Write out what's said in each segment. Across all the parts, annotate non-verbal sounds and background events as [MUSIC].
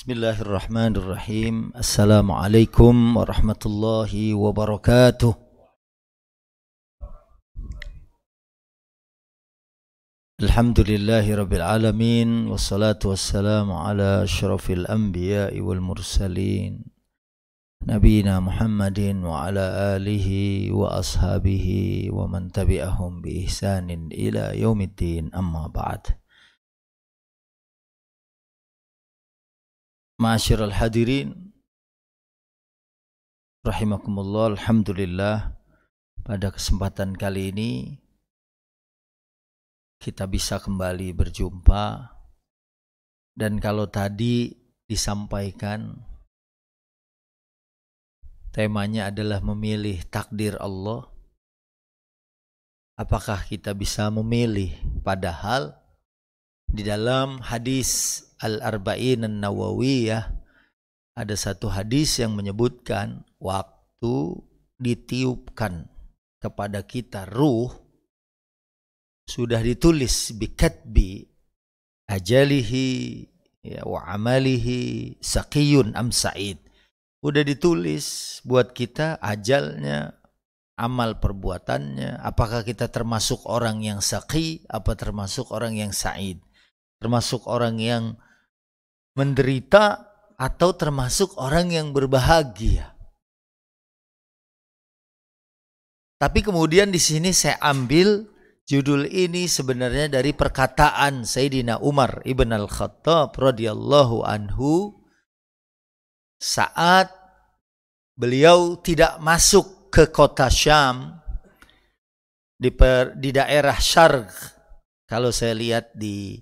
Bismillahirrahmanirrahim. Assalamualaikum warahmatullahi wabarakatuh. Alhamdulillahi rabbil alamin wassalatu wassalamu ala asyrafil anbiya'i wal mursalin nabiyina Muhammadin wa ala alihi wa ashabihi wa man tabi'ahum bi ihsanin ila yaumiddin amma ba'd. Ma'asyiral hadirin rahimakumullah alhamdulillah. Pada kesempatan kali ini kita bisa kembali berjumpa. Dan kalau tadi disampaikan temanya adalah memilih takdir Allah. Apakah kita bisa memilih? Padahal di dalam hadis Al-Arba'in An-Nawawiyah ada satu hadis yang menyebutkan waktu ditiupkan kepada kita ruh sudah ditulis bikatbi ajalihi ya, wa amalihi saqiyun am sa'id. Udah ditulis buat kita ajalnya, amal perbuatannya, apakah kita termasuk orang yang saqi, apa termasuk orang yang sa'id. Termasuk orang yang menderita atau termasuk orang yang berbahagia. Tapi kemudian di sini saya ambil judul ini sebenarnya dari perkataan Sayyidina Umar ibn al-Khattab radhiyallahu anhu saat beliau tidak masuk ke kota Syam di, per, di daerah Syarq. Kalau saya lihat di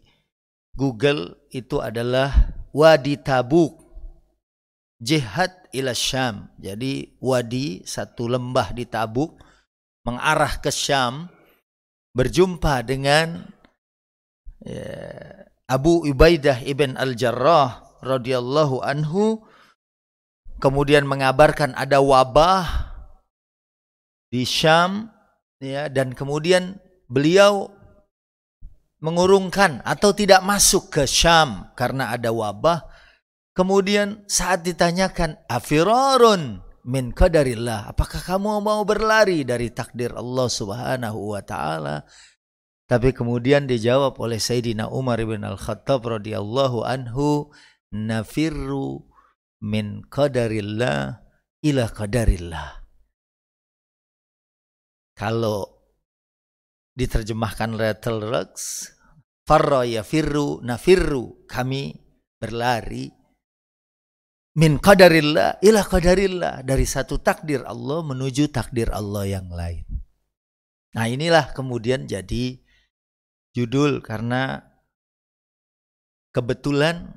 Google itu adalah Wadi Tabuk. Jihad ila Syam. Jadi wadi satu lembah di Tabuk mengarah ke Syam berjumpa dengan ya, Abu Ubaidah ibn Al-Jarrah radhiyallahu anhu kemudian mengabarkan ada wabah di Syam ya dan kemudian beliau mengurungkan atau tidak masuk ke Syam karena ada wabah. Kemudian saat ditanyakan, afirarun min qadarillah. Apakah kamu mau berlari dari takdir Allah subhanahu wa ta'ala? Tapi kemudian dijawab oleh Sayyidina Umar bin Al-Khattab radhiyallahu anhu, nafirru min qadarillah ila qadarillah. Kalau diterjemahkan Rattle Rux farra firru nafirru kami berlari. Min qadarillah ila qadarillah. Dari satu takdir Allah menuju takdir Allah yang lain. Nah, inilah kemudian jadi judul karena kebetulan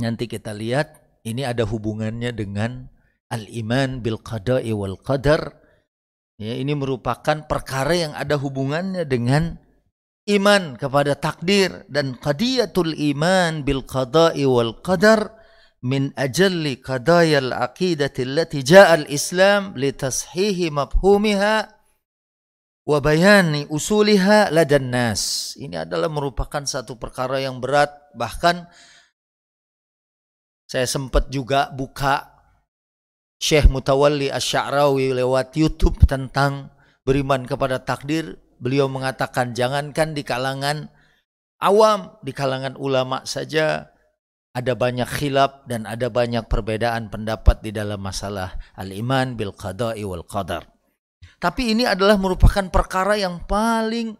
nanti kita lihat ini ada hubungannya dengan al-iman bil qada'i wal qadar Ya, ini merupakan perkara yang ada hubungannya dengan iman kepada takdir dan qadiyatul iman bil qada'i wal qadar min ajalli qadayal aqidati allati ja'a al-islam li tashihi mafhumiha wa bayani usuliha ladan nas. Ini adalah merupakan satu perkara yang berat bahkan saya sempat juga buka Syekh Mutawalli Asy'arawi lewat YouTube tentang beriman kepada takdir, beliau mengatakan jangankan di kalangan awam, di kalangan ulama saja ada banyak khilaf dan ada banyak perbedaan pendapat di dalam masalah al-iman bil qada'i wal qadar. Tapi ini adalah merupakan perkara yang paling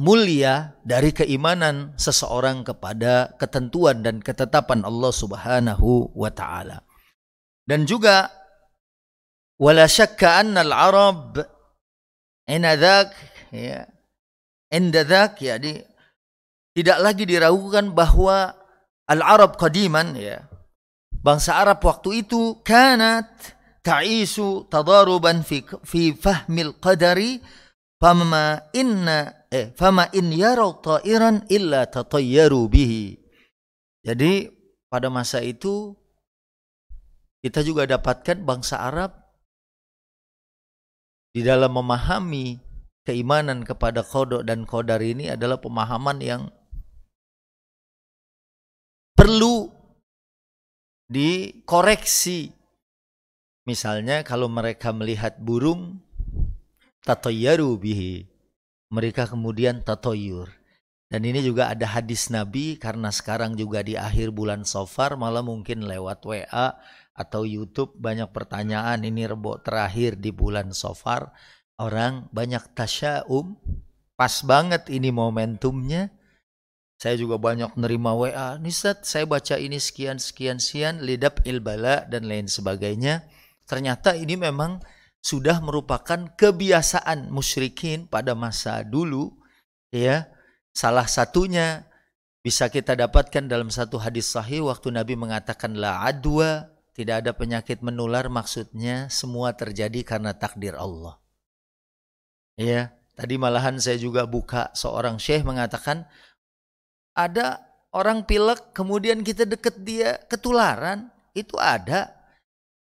mulia dari keimanan seseorang kepada ketentuan dan ketetapan Allah Subhanahu wa taala. Dan juga wala syakka anna al-arab inadak ya. Indadak ya di, tidak lagi diragukan bahwa al-arab qadiman ya. Bangsa Arab waktu itu kanat ta'isu tadaruban fi fi fahmil qadari fama inna eh, fama in yarau ta'iran illa tatayyaru bihi. Jadi pada masa itu kita juga dapatkan bangsa Arab di dalam memahami keimanan kepada kodok dan kodar ini adalah pemahaman yang perlu dikoreksi. Misalnya kalau mereka melihat burung tatoyaru bihi. Mereka kemudian tatoyur. Dan ini juga ada hadis Nabi karena sekarang juga di akhir bulan Sofar malah mungkin lewat WA atau YouTube banyak pertanyaan. Ini rebo terakhir di bulan Sofar. Orang banyak tasyaum. Pas banget ini momentumnya. Saya juga banyak nerima WA Nisat saya baca ini sekian sekian sekian lidap ilbala dan lain sebagainya. Ternyata ini memang sudah merupakan kebiasaan musyrikin pada masa dulu ya. Salah satunya bisa kita dapatkan dalam satu hadis sahih waktu Nabi mengatakan la adwa tidak ada penyakit menular maksudnya semua terjadi karena takdir Allah Ya, tadi malahan saya juga buka seorang syekh mengatakan ada orang pilek kemudian kita deket dia ketularan itu ada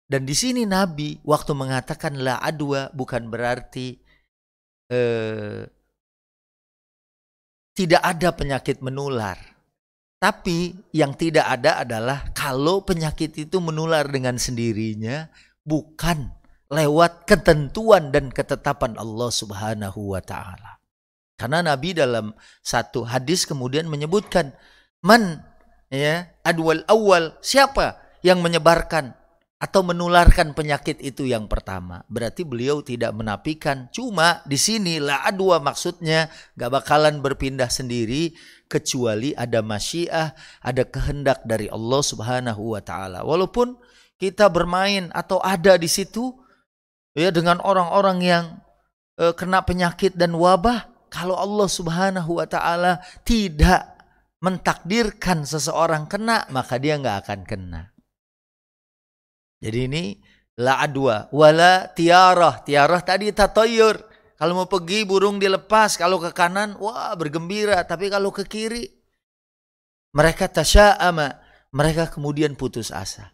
dan di sini Nabi waktu mengatakan la adwa bukan berarti eh, tidak ada penyakit menular. Tapi yang tidak ada adalah kalau penyakit itu menular dengan sendirinya bukan lewat ketentuan dan ketetapan Allah Subhanahu wa taala. Karena Nabi dalam satu hadis kemudian menyebutkan man ya adwal awal siapa yang menyebarkan atau menularkan penyakit itu yang pertama. Berarti beliau tidak menapikan. Cuma di sini la adwa maksudnya gak bakalan berpindah sendiri kecuali ada masyiah, ada kehendak dari Allah Subhanahu wa taala. Walaupun kita bermain atau ada di situ ya dengan orang-orang yang uh, kena penyakit dan wabah kalau Allah Subhanahu wa taala tidak mentakdirkan seseorang kena maka dia nggak akan kena. Jadi ini la adwa wala tiarah. Tiarah tadi tatoyur. Kalau mau pergi burung dilepas, kalau ke kanan wah bergembira, tapi kalau ke kiri mereka tasya'ama, mereka kemudian putus asa.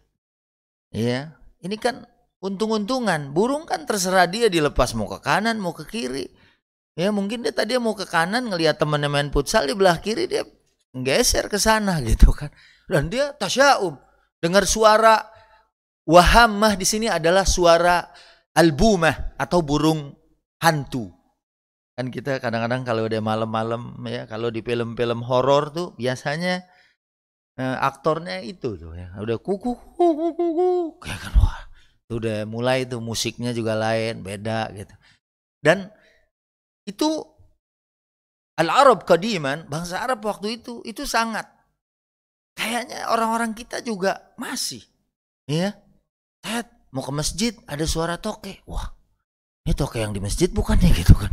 Ya, ini kan untung-untungan. Burung kan terserah dia dilepas mau ke kanan, mau ke kiri. Ya mungkin dia tadi mau ke kanan ngelihat temannya main futsal di belah kiri dia geser ke sana gitu kan. Dan dia tasyaum dengar suara wahamah di sini adalah suara albumah atau burung hantu. Kan kita kadang-kadang kalau udah malam-malam ya kalau di film-film horor tuh biasanya eh, aktornya itu tuh ya. Udah kuku kuku kuku kayak kan wah udah mulai tuh musiknya juga lain beda gitu. Dan itu al Arab kadiman bangsa Arab waktu itu itu sangat kayaknya orang-orang kita juga masih ya Ted mau ke masjid ada suara toke wah ini toke yang di masjid bukannya [LAUGHS] gitu kan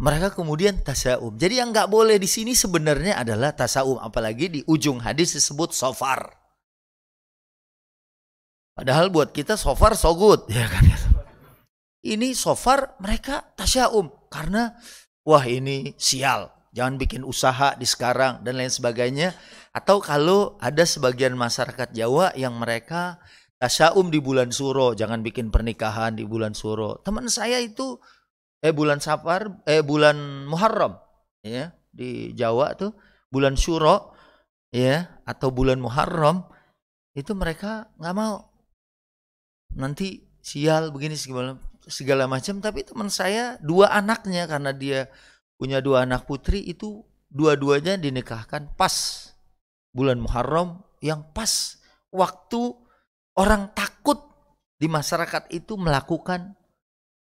mereka kemudian tasaum. Jadi yang nggak boleh di sini sebenarnya adalah tasaum, apalagi di ujung hadis disebut sofar. Padahal buat kita so far so good, ya kan? Ini so far mereka tasyaum karena wah ini sial, jangan bikin usaha di sekarang dan lain sebagainya. Atau kalau ada sebagian masyarakat Jawa yang mereka tasyaum di bulan suro, jangan bikin pernikahan di bulan suro. Teman saya itu eh bulan Safar, eh bulan Muharram, ya di Jawa tuh bulan Syuro, ya atau bulan Muharram itu mereka nggak mau nanti sial begini segala segala macam tapi teman saya dua anaknya karena dia punya dua anak putri itu dua-duanya dinikahkan pas bulan Muharram yang pas waktu orang takut di masyarakat itu melakukan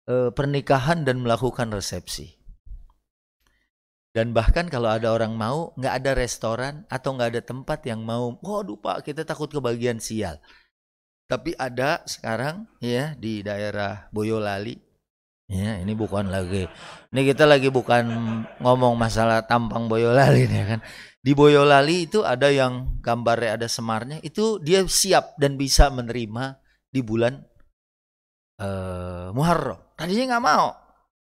e, pernikahan dan melakukan resepsi. Dan bahkan kalau ada orang mau, nggak ada restoran atau nggak ada tempat yang mau, waduh pak kita takut kebagian sial. Tapi ada sekarang ya di daerah Boyolali. Ya, ini bukan lagi. Ini kita lagi bukan ngomong masalah tampang Boyolali nih kan. Di Boyolali itu ada yang gambarnya ada semarnya, itu dia siap dan bisa menerima di bulan uh, Muharram. Tadinya nggak mau,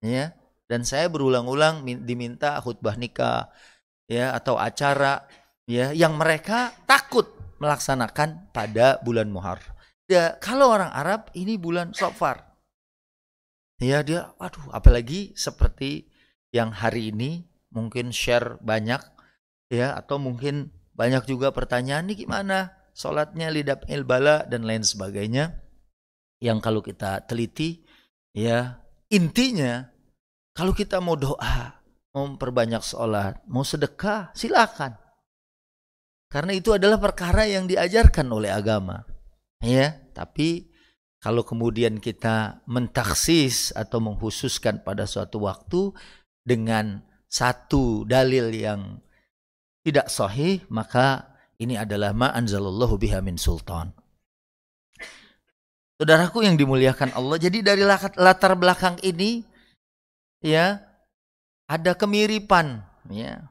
ya. Dan saya berulang-ulang diminta khutbah nikah, ya atau acara, ya yang mereka takut melaksanakan pada bulan Muharram. Ya, kalau orang Arab ini bulan Sofar. Ya dia, waduh, apalagi seperti yang hari ini mungkin share banyak ya atau mungkin banyak juga pertanyaan nih gimana sholatnya lidap ilbala dan lain sebagainya. Yang kalau kita teliti, ya intinya kalau kita mau doa, mau memperbanyak sholat, mau sedekah, silakan. Karena itu adalah perkara yang diajarkan oleh agama. Ya, tapi kalau kemudian kita mentaksis atau menghususkan pada suatu waktu dengan satu dalil yang tidak sahih, maka ini adalah ma anzalallahu biha min sultan. Saudaraku yang dimuliakan Allah, jadi dari latar belakang ini ya ada kemiripan ya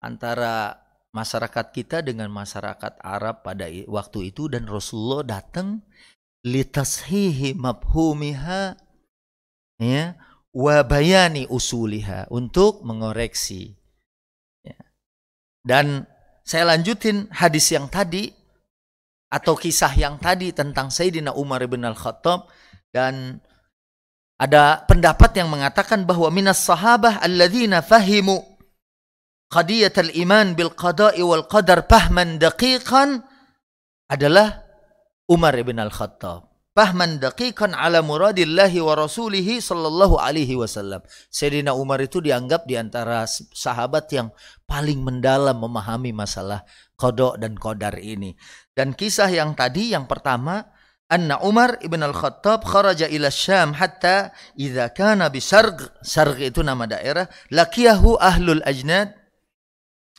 antara masyarakat kita dengan masyarakat Arab pada waktu itu dan Rasulullah datang litashihi mabhumiha ya wa bayani usuliha untuk mengoreksi. Dan saya lanjutin hadis yang tadi atau kisah yang tadi tentang Sayyidina Umar bin Al-Khattab dan ada pendapat yang mengatakan bahwa minas sahabah alladzina fahimu qadiyat al-iman bil qada'i wal qadar fahman daqiqan adalah Umar bin Al-Khattab. Fahman daqiqan ala muradillahi wa rasulihi sallallahu alaihi wasallam. Sayyidina Umar itu dianggap di antara sahabat yang paling mendalam memahami masalah kodok dan kodar ini. Dan kisah yang tadi yang pertama anna Umar ibn al-Khattab kharaja ila Syam hatta idza kana bi Sarg, Sarg itu nama daerah, lakiyahu ahlul ajnad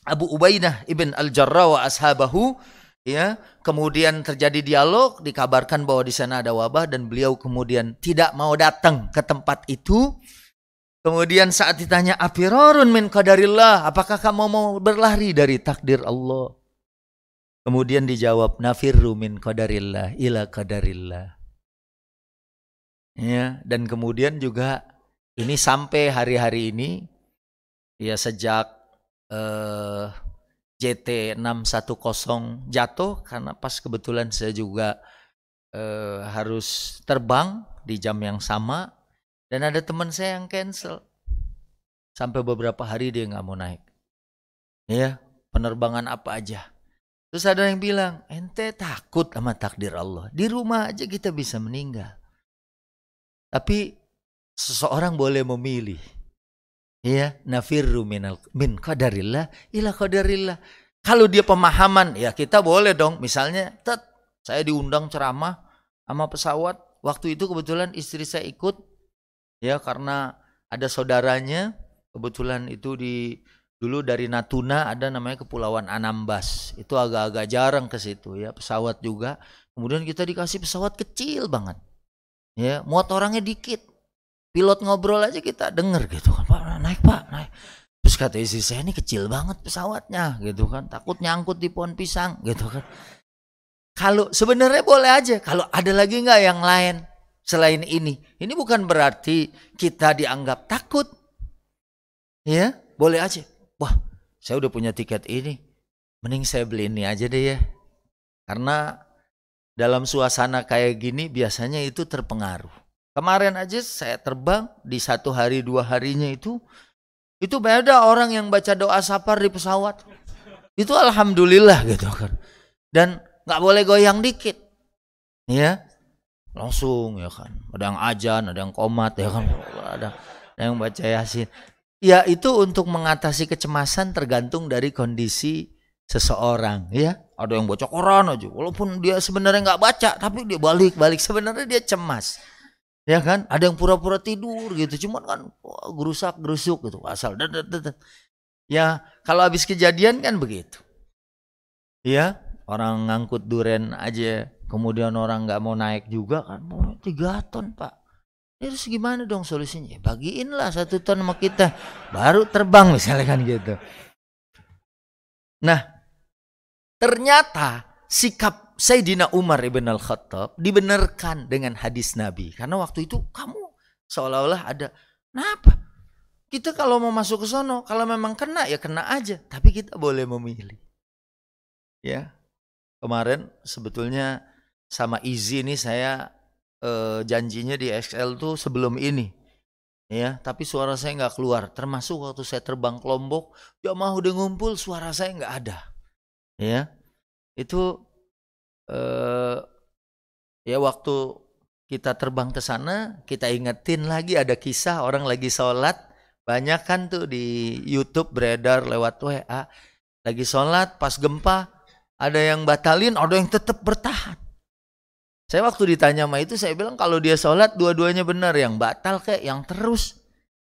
Abu Ubaidah ibn al-Jarrah wa ashabahu ya kemudian terjadi dialog dikabarkan bahwa di sana ada wabah dan beliau kemudian tidak mau datang ke tempat itu. Kemudian saat ditanya afirarun min qadarillah? Apakah kamu mau berlari dari takdir Allah? Kemudian dijawab nafirru min qadarillah ila qadarillah. Ya, dan kemudian juga ini sampai hari-hari ini ya sejak eh, 610 jatuh karena pas kebetulan saya juga eh, harus terbang di jam yang sama dan ada teman saya yang cancel sampai beberapa hari dia nggak mau naik ya penerbangan apa aja Terus ada yang bilang, ente takut sama takdir Allah. Di rumah aja kita bisa meninggal. Tapi seseorang boleh memilih. Ya, nafirru minal, min qadarillah ila qadarillah. Kalau dia pemahaman, ya kita boleh dong. Misalnya, tet, saya diundang ceramah sama pesawat. Waktu itu kebetulan istri saya ikut. Ya, karena ada saudaranya. Kebetulan itu di Dulu dari Natuna ada namanya Kepulauan Anambas. Itu agak-agak jarang ke situ ya, pesawat juga. Kemudian kita dikasih pesawat kecil banget. Ya, muat orangnya dikit. Pilot ngobrol aja kita denger gitu kan. Pak, naik Pak, naik. Terus kata istri saya ini kecil banget pesawatnya gitu kan. Takut nyangkut di pohon pisang gitu kan. Kalau sebenarnya boleh aja. Kalau ada lagi nggak yang lain selain ini. Ini bukan berarti kita dianggap takut. Ya, boleh aja wah saya udah punya tiket ini, mending saya beli ini aja deh ya. Karena dalam suasana kayak gini biasanya itu terpengaruh. Kemarin aja saya terbang di satu hari dua harinya itu, itu beda orang yang baca doa safar di pesawat. Itu alhamdulillah gitu kan. Dan nggak boleh goyang dikit. Ya, langsung ya kan. Ada yang ajan, ada yang komat ya kan. Ada, ada yang baca yasin. Ya itu untuk mengatasi kecemasan tergantung dari kondisi seseorang ya. Ada yang baca Quran aja, walaupun dia sebenarnya nggak baca, tapi dia balik-balik sebenarnya dia cemas. Ya kan? Ada yang pura-pura tidur gitu, cuman kan wah, gerusak gerusuk gitu, asal. Ya kalau habis kejadian kan begitu. Ya orang ngangkut duren aja, kemudian orang nggak mau naik juga kan, mau tiga ton pak Terus gimana dong solusinya? Bagiin lah satu ton sama kita. Baru terbang misalnya kan gitu. Nah, ternyata sikap Sayyidina Umar ibn al-Khattab dibenarkan dengan hadis Nabi. Karena waktu itu kamu seolah-olah ada, kenapa? Kita kalau mau masuk ke sono, kalau memang kena ya kena aja. Tapi kita boleh memilih. Ya, kemarin sebetulnya sama Izi ini saya uh, janjinya di XL tuh sebelum ini ya tapi suara saya nggak keluar termasuk waktu saya terbang ke Lombok jamaah udah ngumpul suara saya nggak ada ya itu eh, ya waktu kita terbang ke sana kita ingetin lagi ada kisah orang lagi sholat. Banyak kan tuh di YouTube beredar lewat WA lagi sholat pas gempa ada yang batalin ada yang tetap bertahan. Saya waktu ditanya sama itu saya bilang kalau dia sholat dua-duanya benar yang batal kayak yang terus.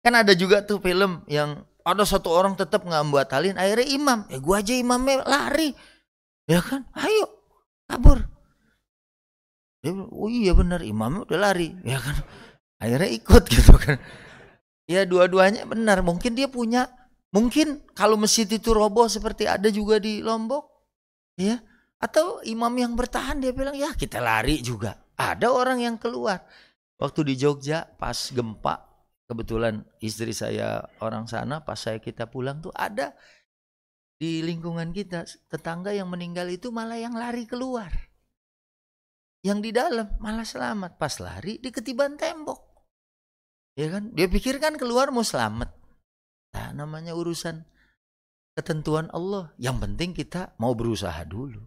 Kan ada juga tuh film yang ada satu orang tetap nggak membatalin akhirnya imam. Ya gua aja imamnya lari ya kan? Ayo kabur. Dia bilang, oh iya benar imamnya udah lari. Ya kan? Akhirnya ikut [LAUGHS] gitu kan. Ya dua-duanya benar. Mungkin dia punya mungkin kalau masjid itu roboh seperti ada juga di Lombok ya atau imam yang bertahan dia bilang ya kita lari juga. Ada orang yang keluar. Waktu di Jogja pas gempa kebetulan istri saya orang sana pas saya kita pulang tuh ada di lingkungan kita tetangga yang meninggal itu malah yang lari keluar. Yang di dalam malah selamat. Pas lari di ketiban tembok. Ya kan? Dia pikir kan keluar mau selamat. Nah namanya urusan ketentuan Allah. Yang penting kita mau berusaha dulu.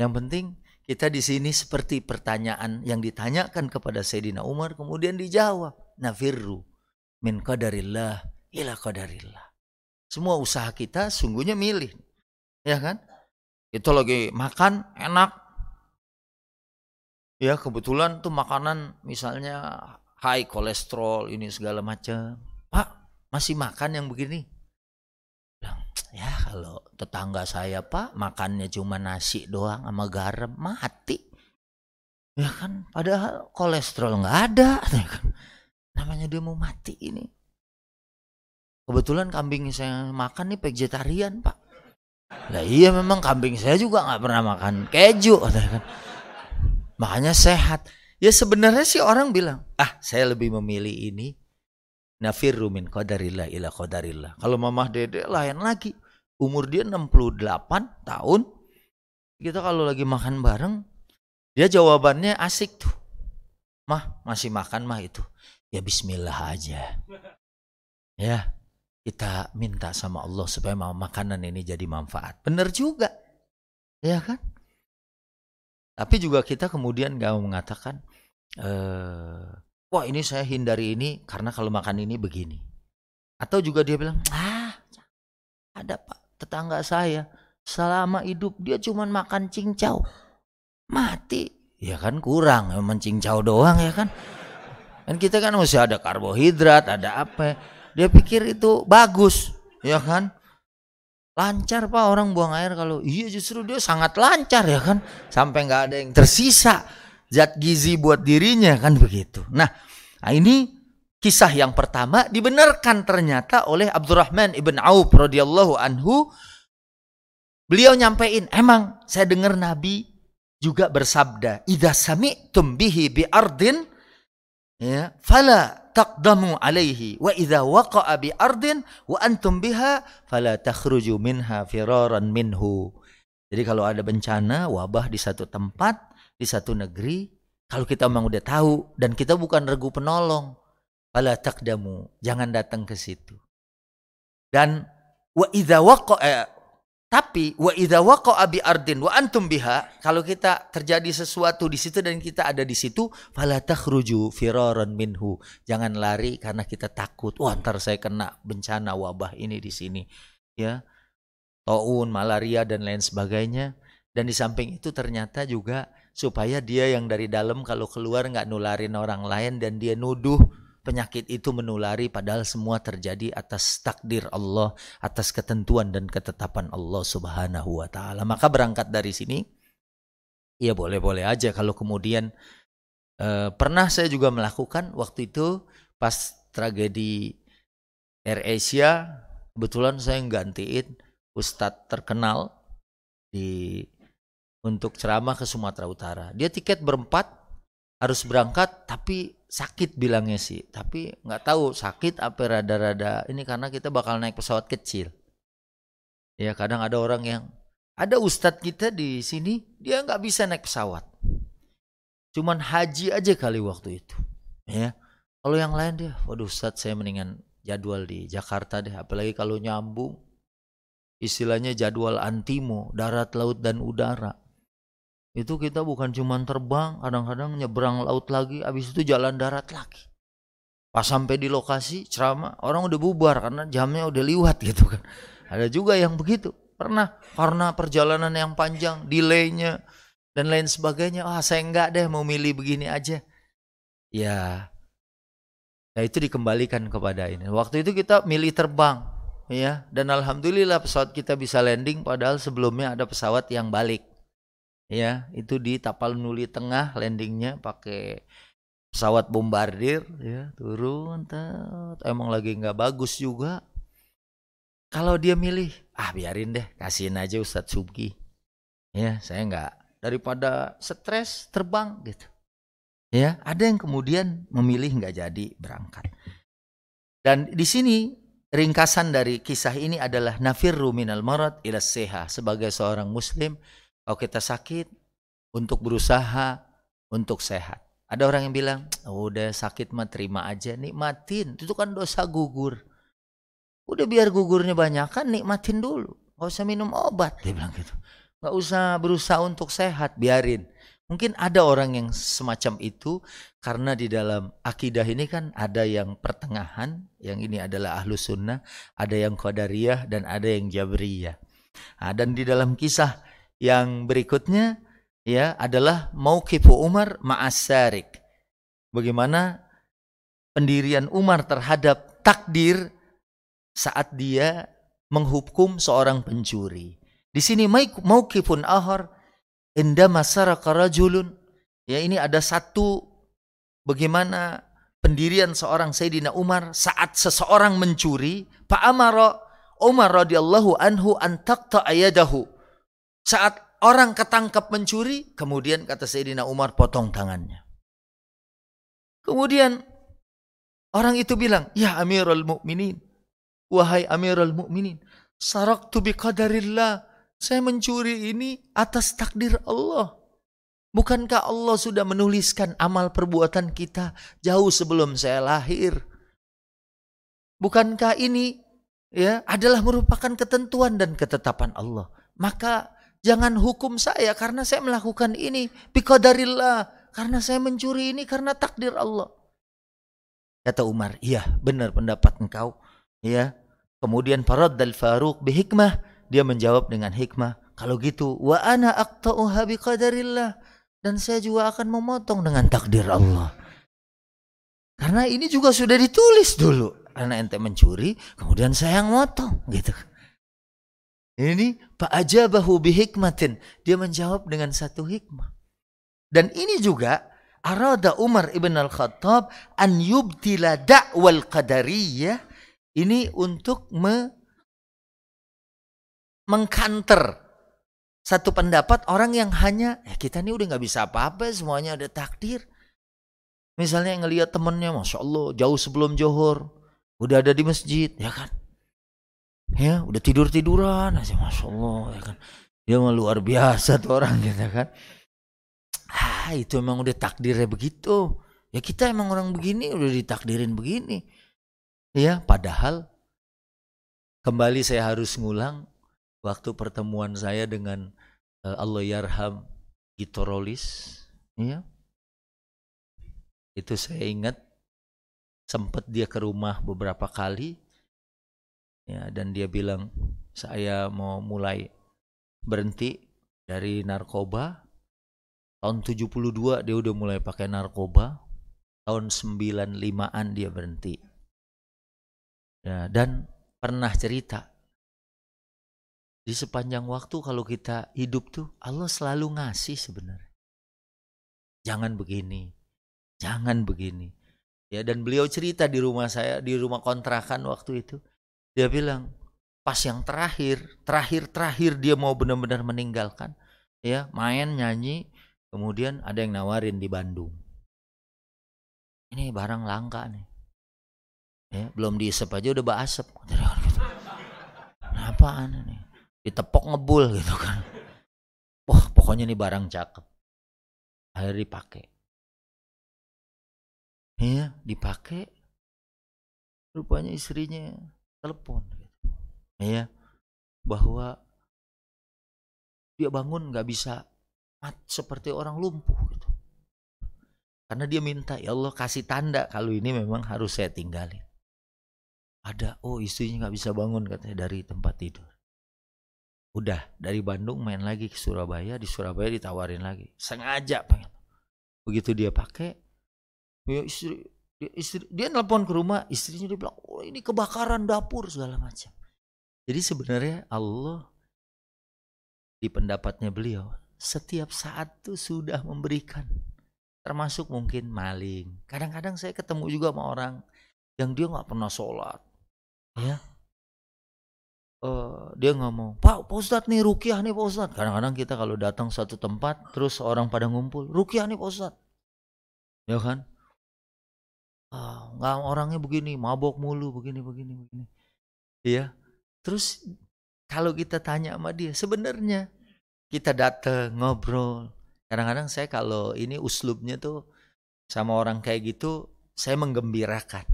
Yang penting kita di sini seperti pertanyaan yang ditanyakan kepada Sayyidina Umar kemudian dijawab. Nafirru min qadarillah ila qadarillah semua usaha kita sungguhnya milih ya kan? Itu lagi makan enak. Ya kebetulan tuh makanan misalnya high kolesterol ini segala macam pak masih makan yang begini? Ya kalau tetangga saya pak makannya cuma nasi doang sama garam mati. Ya kan? Padahal kolesterol nggak ada [LAUGHS] ya kan? Namanya dia mau mati ini kebetulan kambing saya makan nih vegetarian pak lah iya memang kambing saya juga nggak pernah makan keju kan Makanya sehat. Ya sebenarnya sih orang bilang, ah saya lebih memilih ini. Nafirru min qadarillah ila qadarillah. Kalau mamah dede lain lagi. Umur dia 68 tahun. Kita kalau lagi makan bareng, dia jawabannya asik tuh. Mah, masih makan mah itu. Ya bismillah aja. Ya, kita minta sama Allah supaya makanan ini jadi manfaat. Bener juga. Ya kan? Tapi juga kita kemudian gak mau mengatakan, eh, wah ini saya hindari ini karena kalau makan ini begini. Atau juga dia bilang, ah ada pak tetangga saya selama hidup dia cuma makan cincau mati ya kan kurang memang cincau doang ya kan kan kita kan mesti ada karbohidrat ada apa dia pikir itu bagus ya kan Lancar pak orang buang air kalau iya justru dia sangat lancar ya kan sampai nggak ada yang tersisa zat gizi buat dirinya kan begitu. Nah, nah ini kisah yang pertama dibenarkan ternyata oleh Abdurrahman ibn Auf radhiyallahu anhu. Beliau nyampein, emang saya dengar Nabi juga bersabda, "Idza sami'tum bihi bi ardin ya, fala taqdamu alaihi wa idza waqa'a bi ardin wa antum biha fala takhruju minha firaran minhu. Jadi kalau ada bencana, wabah di satu tempat, di satu negeri, kalau kita memang udah tahu dan kita bukan regu penolong, fala taqdamu, jangan datang ke situ. Dan wa idza waqa'a tapi wa idza waqa'a bi ardin wa antum biha, kalau kita terjadi sesuatu di situ dan kita ada di situ, fala takhruju firaran minhu. Jangan lari karena kita takut, wah ntar saya kena bencana wabah ini di sini. Ya. Taun, malaria dan lain sebagainya. Dan di samping itu ternyata juga supaya dia yang dari dalam kalau keluar nggak nularin orang lain dan dia nuduh penyakit itu menulari padahal semua terjadi atas takdir Allah, atas ketentuan dan ketetapan Allah Subhanahu wa taala. Maka berangkat dari sini ya boleh-boleh aja kalau kemudian eh, pernah saya juga melakukan waktu itu pas tragedi Air Asia kebetulan saya gantiin ustadz terkenal di untuk ceramah ke Sumatera Utara. Dia tiket berempat harus berangkat tapi sakit bilangnya sih tapi nggak tahu sakit apa rada-rada ini karena kita bakal naik pesawat kecil. Ya kadang ada orang yang ada ustadz kita di sini dia nggak bisa naik pesawat. Cuman haji aja kali waktu itu ya. Kalau yang lain dia waduh ustadz saya mendingan jadwal di Jakarta deh apalagi kalau nyambung istilahnya jadwal antimo, darat, laut, dan udara. Itu kita bukan cuma terbang, kadang-kadang nyebrang laut lagi, habis itu jalan darat lagi. Pas sampai di lokasi ceramah, orang udah bubar karena jamnya udah liwat gitu kan. Ada juga yang begitu. Pernah karena perjalanan yang panjang, delaynya dan lain sebagainya. Ah, saya enggak deh mau milih begini aja. Ya, Nah itu dikembalikan kepada ini. Waktu itu kita milih terbang, ya. Dan alhamdulillah pesawat kita bisa landing, padahal sebelumnya ada pesawat yang balik, ya. Itu di Tapal Nuli Tengah landingnya pakai pesawat bombardir, ya. Turun, tet. emang lagi nggak bagus juga. Kalau dia milih, ah biarin deh, kasihin aja Ustadz Subki. Ya, saya nggak daripada stres terbang gitu. Ya, ada yang kemudian memilih nggak jadi berangkat. Dan di sini ringkasan dari kisah ini adalah nafirru minal marad ila seha sebagai seorang muslim kalau kita sakit untuk berusaha untuk sehat. Ada orang yang bilang, oh, udah sakit mah terima aja, nikmatin. Itu kan dosa gugur. Udah biar gugurnya banyak kan nikmatin dulu. Gak usah minum obat, dia bilang gitu. Gak usah berusaha untuk sehat, biarin. Mungkin ada orang yang semacam itu karena di dalam akidah ini kan ada yang pertengahan, yang ini adalah ahlu sunnah, ada yang qadariyah dan ada yang jabriyah. Nah, dan di dalam kisah yang berikutnya ya adalah mauqifu Umar ma'asarik. Bagaimana pendirian Umar terhadap takdir saat dia menghukum seorang pencuri. Di sini mauqifun ahar Indama saraka rajulun. Ya ini ada satu bagaimana pendirian seorang Sayyidina Umar saat seseorang mencuri, Pak Amaro Umar radhiyallahu anhu an ayadahu. Saat orang ketangkap mencuri, kemudian kata Sayyidina Umar potong tangannya. Kemudian orang itu bilang, "Ya Amirul Mukminin, wahai Amirul Mukminin, saraktu biqadarillah." Saya mencuri ini atas takdir Allah. Bukankah Allah sudah menuliskan amal perbuatan kita jauh sebelum saya lahir? Bukankah ini ya adalah merupakan ketentuan dan ketetapan Allah? Maka jangan hukum saya karena saya melakukan ini biqadarillah, karena saya mencuri ini karena takdir Allah. Kata Umar, "Iya, benar pendapat engkau." Ya. Kemudian Farad al Faruq bihikmah dia menjawab dengan hikmah, kalau gitu wa ana aqta'uha biqadarillah dan saya juga akan memotong dengan takdir Allah. Karena ini juga sudah ditulis dulu. Karena ente mencuri, kemudian saya yang motong gitu. Ini Pak ajabahu bihikmatin. Dia menjawab dengan satu hikmah. Dan ini juga arada Umar ibn al-Khattab an yubtila da'wal qadariyah ini untuk me mengkanter satu pendapat orang yang hanya ya kita ini udah nggak bisa apa-apa semuanya ada takdir. Misalnya ngelihat temennya, masya Allah jauh sebelum johor udah ada di masjid, ya kan? Ya udah tidur tiduran aja, masya Allah, ya kan? Dia mah luar biasa tuh orang [LAUGHS] gitu kan. Ah itu emang udah takdirnya begitu. Ya kita emang orang begini udah ditakdirin begini. Ya padahal kembali saya harus ngulang waktu pertemuan saya dengan uh, Allah Yarham Gitorolis, ya, itu saya ingat sempat dia ke rumah beberapa kali, ya, dan dia bilang saya mau mulai berhenti dari narkoba. Tahun 72 dia udah mulai pakai narkoba. Tahun 95-an dia berhenti. Ya, dan pernah cerita di sepanjang waktu kalau kita hidup tuh Allah selalu ngasih sebenarnya. Jangan begini, jangan begini. Ya dan beliau cerita di rumah saya, di rumah kontrakan waktu itu. Dia bilang, pas yang terakhir, terakhir-terakhir dia mau benar-benar meninggalkan. Ya, main, nyanyi, kemudian ada yang nawarin di Bandung. Ini barang langka nih. Ya, belum diisep aja udah basep. [LAUGHS] Apaan nih? ditepok ngebul gitu kan wah pokoknya ini barang cakep akhirnya dipakai iya dipakai rupanya istrinya telepon iya bahwa dia bangun nggak bisa mat seperti orang lumpuh gitu. Karena dia minta, ya Allah kasih tanda kalau ini memang harus saya tinggalin. Ada, oh istrinya nggak bisa bangun katanya dari tempat tidur. Udah dari Bandung main lagi ke Surabaya, di Surabaya ditawarin lagi. Sengaja pengen. Begitu dia pakai, ya istri dia, istri, dia nelpon ke rumah, istrinya dia bilang, oh ini kebakaran dapur segala macam. Jadi sebenarnya Allah di pendapatnya beliau setiap saat tuh sudah memberikan termasuk mungkin maling. Kadang-kadang saya ketemu juga sama orang yang dia nggak pernah sholat, ya. Uh, dia ngomong, Pak, Pak Ustadz nih rukiah nih Pak Ustadz. Kadang-kadang kita kalau datang satu tempat, terus orang pada ngumpul, rukiah nih Pak Ustadz. Ya kan? Ah, nggak orangnya begini mabok mulu begini begini begini. Iya. Terus kalau kita tanya sama dia sebenarnya kita datang ngobrol? Kadang-kadang saya kalau ini uslubnya tuh sama orang kayak gitu saya menggembirakan.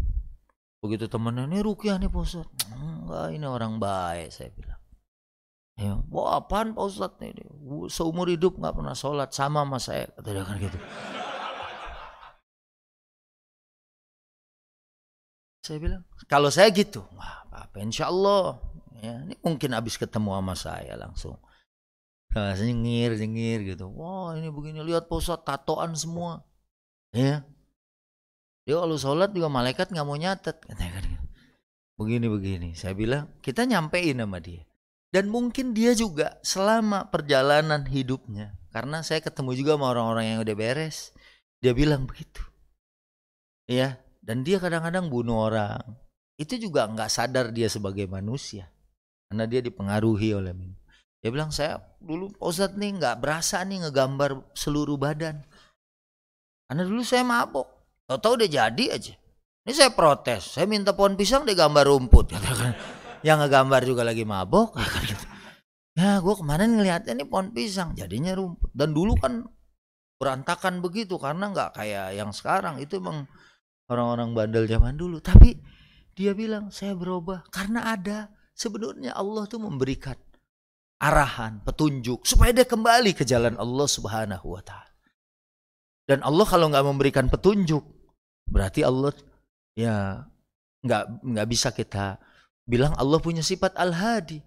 Begitu temennya ini rukiah nih Pak enggak ini orang baik saya bilang. Ya wah apaan Pak nih seumur hidup nggak pernah sholat sama sama saya kata kan gitu Saya bilang, kalau saya gitu, wah apa insya Allah. Ya, ini mungkin habis ketemu sama saya langsung. Nah, nyengir, nyengir gitu. Wah ini begini, lihat posat tatoan semua. Ya. Dia kalau sholat juga malaikat nggak mau nyatet. Katanya kan. Begini-begini. Saya bilang, kita nyampein sama dia. Dan mungkin dia juga selama perjalanan hidupnya. Karena saya ketemu juga sama orang-orang yang udah beres. Dia bilang begitu. Ya, dan dia kadang-kadang bunuh orang. Itu juga nggak sadar dia sebagai manusia. Karena dia dipengaruhi oleh minum. Dia bilang, saya dulu Ustadz nih nggak berasa nih ngegambar seluruh badan. Karena dulu saya mabok. Tahu-tahu udah jadi aja. Ini saya protes. Saya minta pohon pisang dia gambar rumput. [LAUGHS] Katakan. Yang ngegambar juga lagi mabok. [LAUGHS] Gitu. Ya gue kemarin ngeliatnya nih pohon pisang. Jadinya rumput. Dan dulu kan berantakan begitu. Karena nggak kayak yang sekarang. Itu emang orang-orang bandel zaman dulu. Tapi dia bilang saya berubah karena ada sebenarnya Allah tuh memberikan arahan, petunjuk supaya dia kembali ke jalan Allah Subhanahu wa taala. Dan Allah kalau nggak memberikan petunjuk, berarti Allah ya nggak nggak bisa kita bilang Allah punya sifat al-hadi.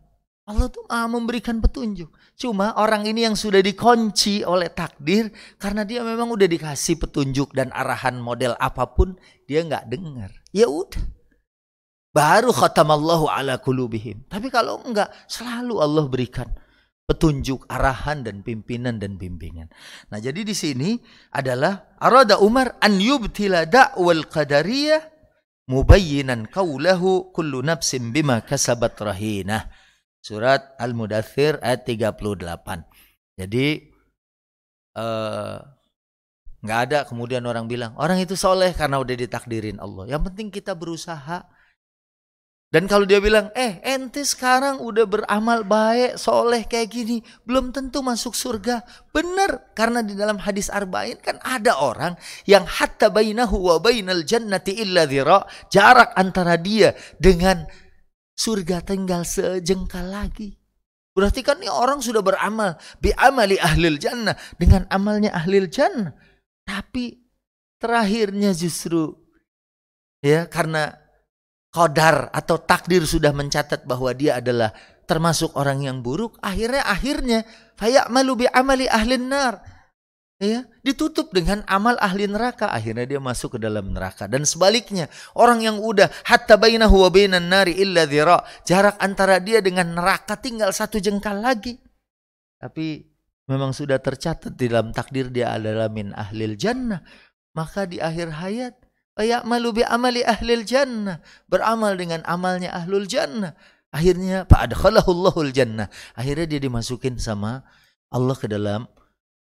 Allah tuh maha memberikan petunjuk. Cuma orang ini yang sudah dikunci oleh takdir karena dia memang udah dikasih petunjuk dan arahan model apa pun dia nggak dengar. Ya udah. Baru khatamallahu ala kulubihim. Tapi kalau enggak selalu Allah berikan petunjuk, arahan dan pimpinan dan bimbingan. Nah, jadi di sini adalah arada Umar an yubtila da'wal qadariyah mubayyinan qawlahu kullu nafsin bima kasabat rahinah Surat Al-Mudathir ayat 38. Jadi eh nggak ada kemudian orang bilang orang itu soleh karena udah ditakdirin Allah. Yang penting kita berusaha. Dan kalau dia bilang, eh ente sekarang udah beramal baik, soleh kayak gini, belum tentu masuk surga. Benar, karena di dalam hadis arba'in kan ada orang yang hatta bainahu wa bainal jannati illa dhira, jarak antara dia dengan surga tinggal sejengkal lagi. Berarti kan ini orang sudah beramal bi amali ahlil jannah dengan amalnya ahlil jannah. Tapi terakhirnya justru ya karena kodar atau takdir sudah mencatat bahwa dia adalah termasuk orang yang buruk, akhirnya akhirnya malu bi amali ahlin nar ya ditutup dengan amal ahli neraka. Akhirnya dia masuk ke dalam neraka. Dan sebaliknya orang yang udah hatta bainahu wa bainan nari illa dhira. Jarak antara dia dengan neraka tinggal satu jengkal lagi. Tapi memang sudah tercatat di dalam takdir dia adalah min ahlil jannah. Maka di akhir hayat malu bi amali ahlil jannah. Beramal dengan amalnya ahlul jannah. Akhirnya fa'adkhalahu Allahul jannah. Akhirnya dia dimasukin sama Allah ke dalam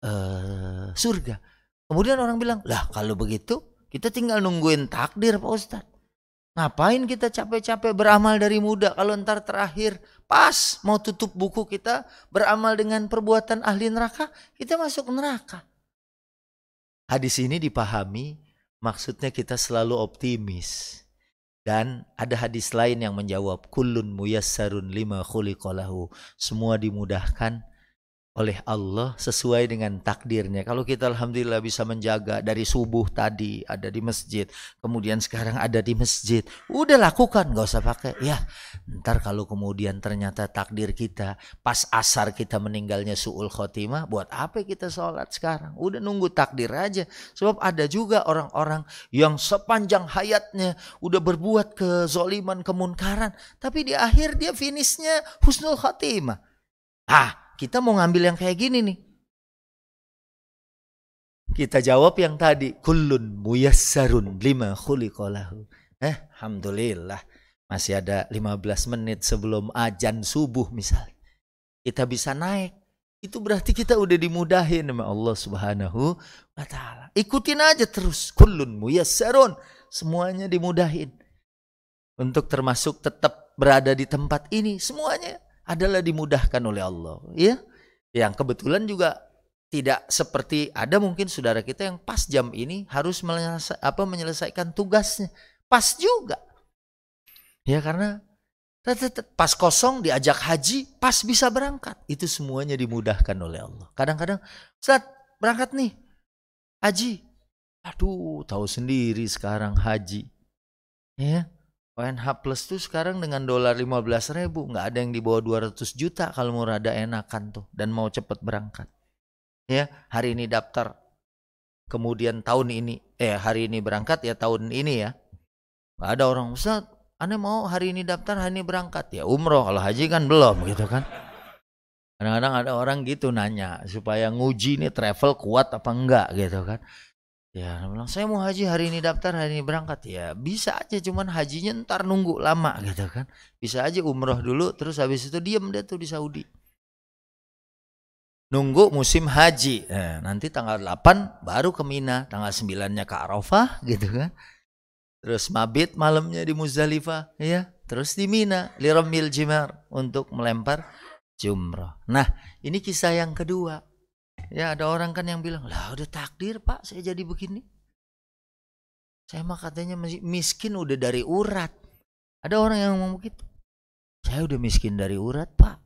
uh, surga. Kemudian orang bilang, lah kalau begitu kita tinggal nungguin takdir Pak Ustadz. Ngapain kita capek-capek beramal dari muda kalau ntar terakhir pas mau tutup buku kita beramal dengan perbuatan ahli neraka, kita masuk neraka. Hadis ini dipahami maksudnya kita selalu optimis. Dan ada hadis lain yang menjawab kullun muyassarun lima khuliqalahu. Semua dimudahkan oleh Allah sesuai dengan takdirnya. Kalau kita alhamdulillah bisa menjaga dari subuh tadi ada di masjid, kemudian sekarang ada di masjid, udah lakukan, nggak usah pakai. Ya, ntar kalau kemudian ternyata takdir kita pas asar kita meninggalnya suul khotimah, buat apa kita sholat sekarang? Udah nunggu takdir aja. Sebab ada juga orang-orang yang sepanjang hayatnya udah berbuat kezoliman, kemunkaran, tapi di akhir dia finishnya husnul khotimah. Ah, kita mau ngambil yang kayak gini nih. Kita jawab yang tadi, kullun muyassarun lima khuliqalahu. Eh, alhamdulillah. Masih ada 15 menit sebelum ajan subuh misal. Kita bisa naik. Itu berarti kita udah dimudahin sama Allah Subhanahu wa taala. Ikutin aja terus. Kullun muyassarun. Semuanya dimudahin. Untuk termasuk tetap berada di tempat ini semuanya adalah dimudahkan oleh Allah ya yang kebetulan juga tidak seperti ada mungkin saudara kita yang pas jam ini harus menyelesa, apa menyelesaikan tugasnya. Pas juga. Ya karena pas kosong diajak haji pas bisa berangkat. Itu semuanya dimudahkan oleh Allah. Kadang-kadang saat berangkat nih haji. Aduh tahu sendiri sekarang haji. Ya ONH Plus tuh sekarang dengan dolar 15 ribu nggak ada yang di bawah 200 juta kalau mau rada enakan tuh dan mau cepet berangkat. Ya hari ini daftar kemudian tahun ini eh hari ini berangkat ya tahun ini ya. Nggak ada orang Ustaz aneh mau hari ini daftar hari ini berangkat? Ya umroh kalau haji kan belum gitu kan. Kadang-kadang ada orang gitu nanya supaya nguji nih travel kuat apa enggak gitu kan Ya, bilang saya mau haji hari ini daftar, hari ini berangkat. Ya bisa aja, cuman hajinya ntar nunggu lama [LAUGHS] gitu kan. Bisa aja umroh dulu, terus habis itu diem deh tuh di Saudi. Nunggu musim haji. Nah, nanti tanggal 8 baru ke Mina, tanggal 9-nya ke Arafah [LAUGHS] gitu kan. Terus mabit malamnya di Muzdalifah, ya. Terus di Mina, liramil jimar untuk melempar jumrah. Nah, ini kisah yang kedua. Ya ada orang kan yang bilang, lah udah takdir pak saya jadi begini. Saya mah katanya miskin udah dari urat. Ada orang yang ngomong begitu. Saya udah miskin dari urat pak.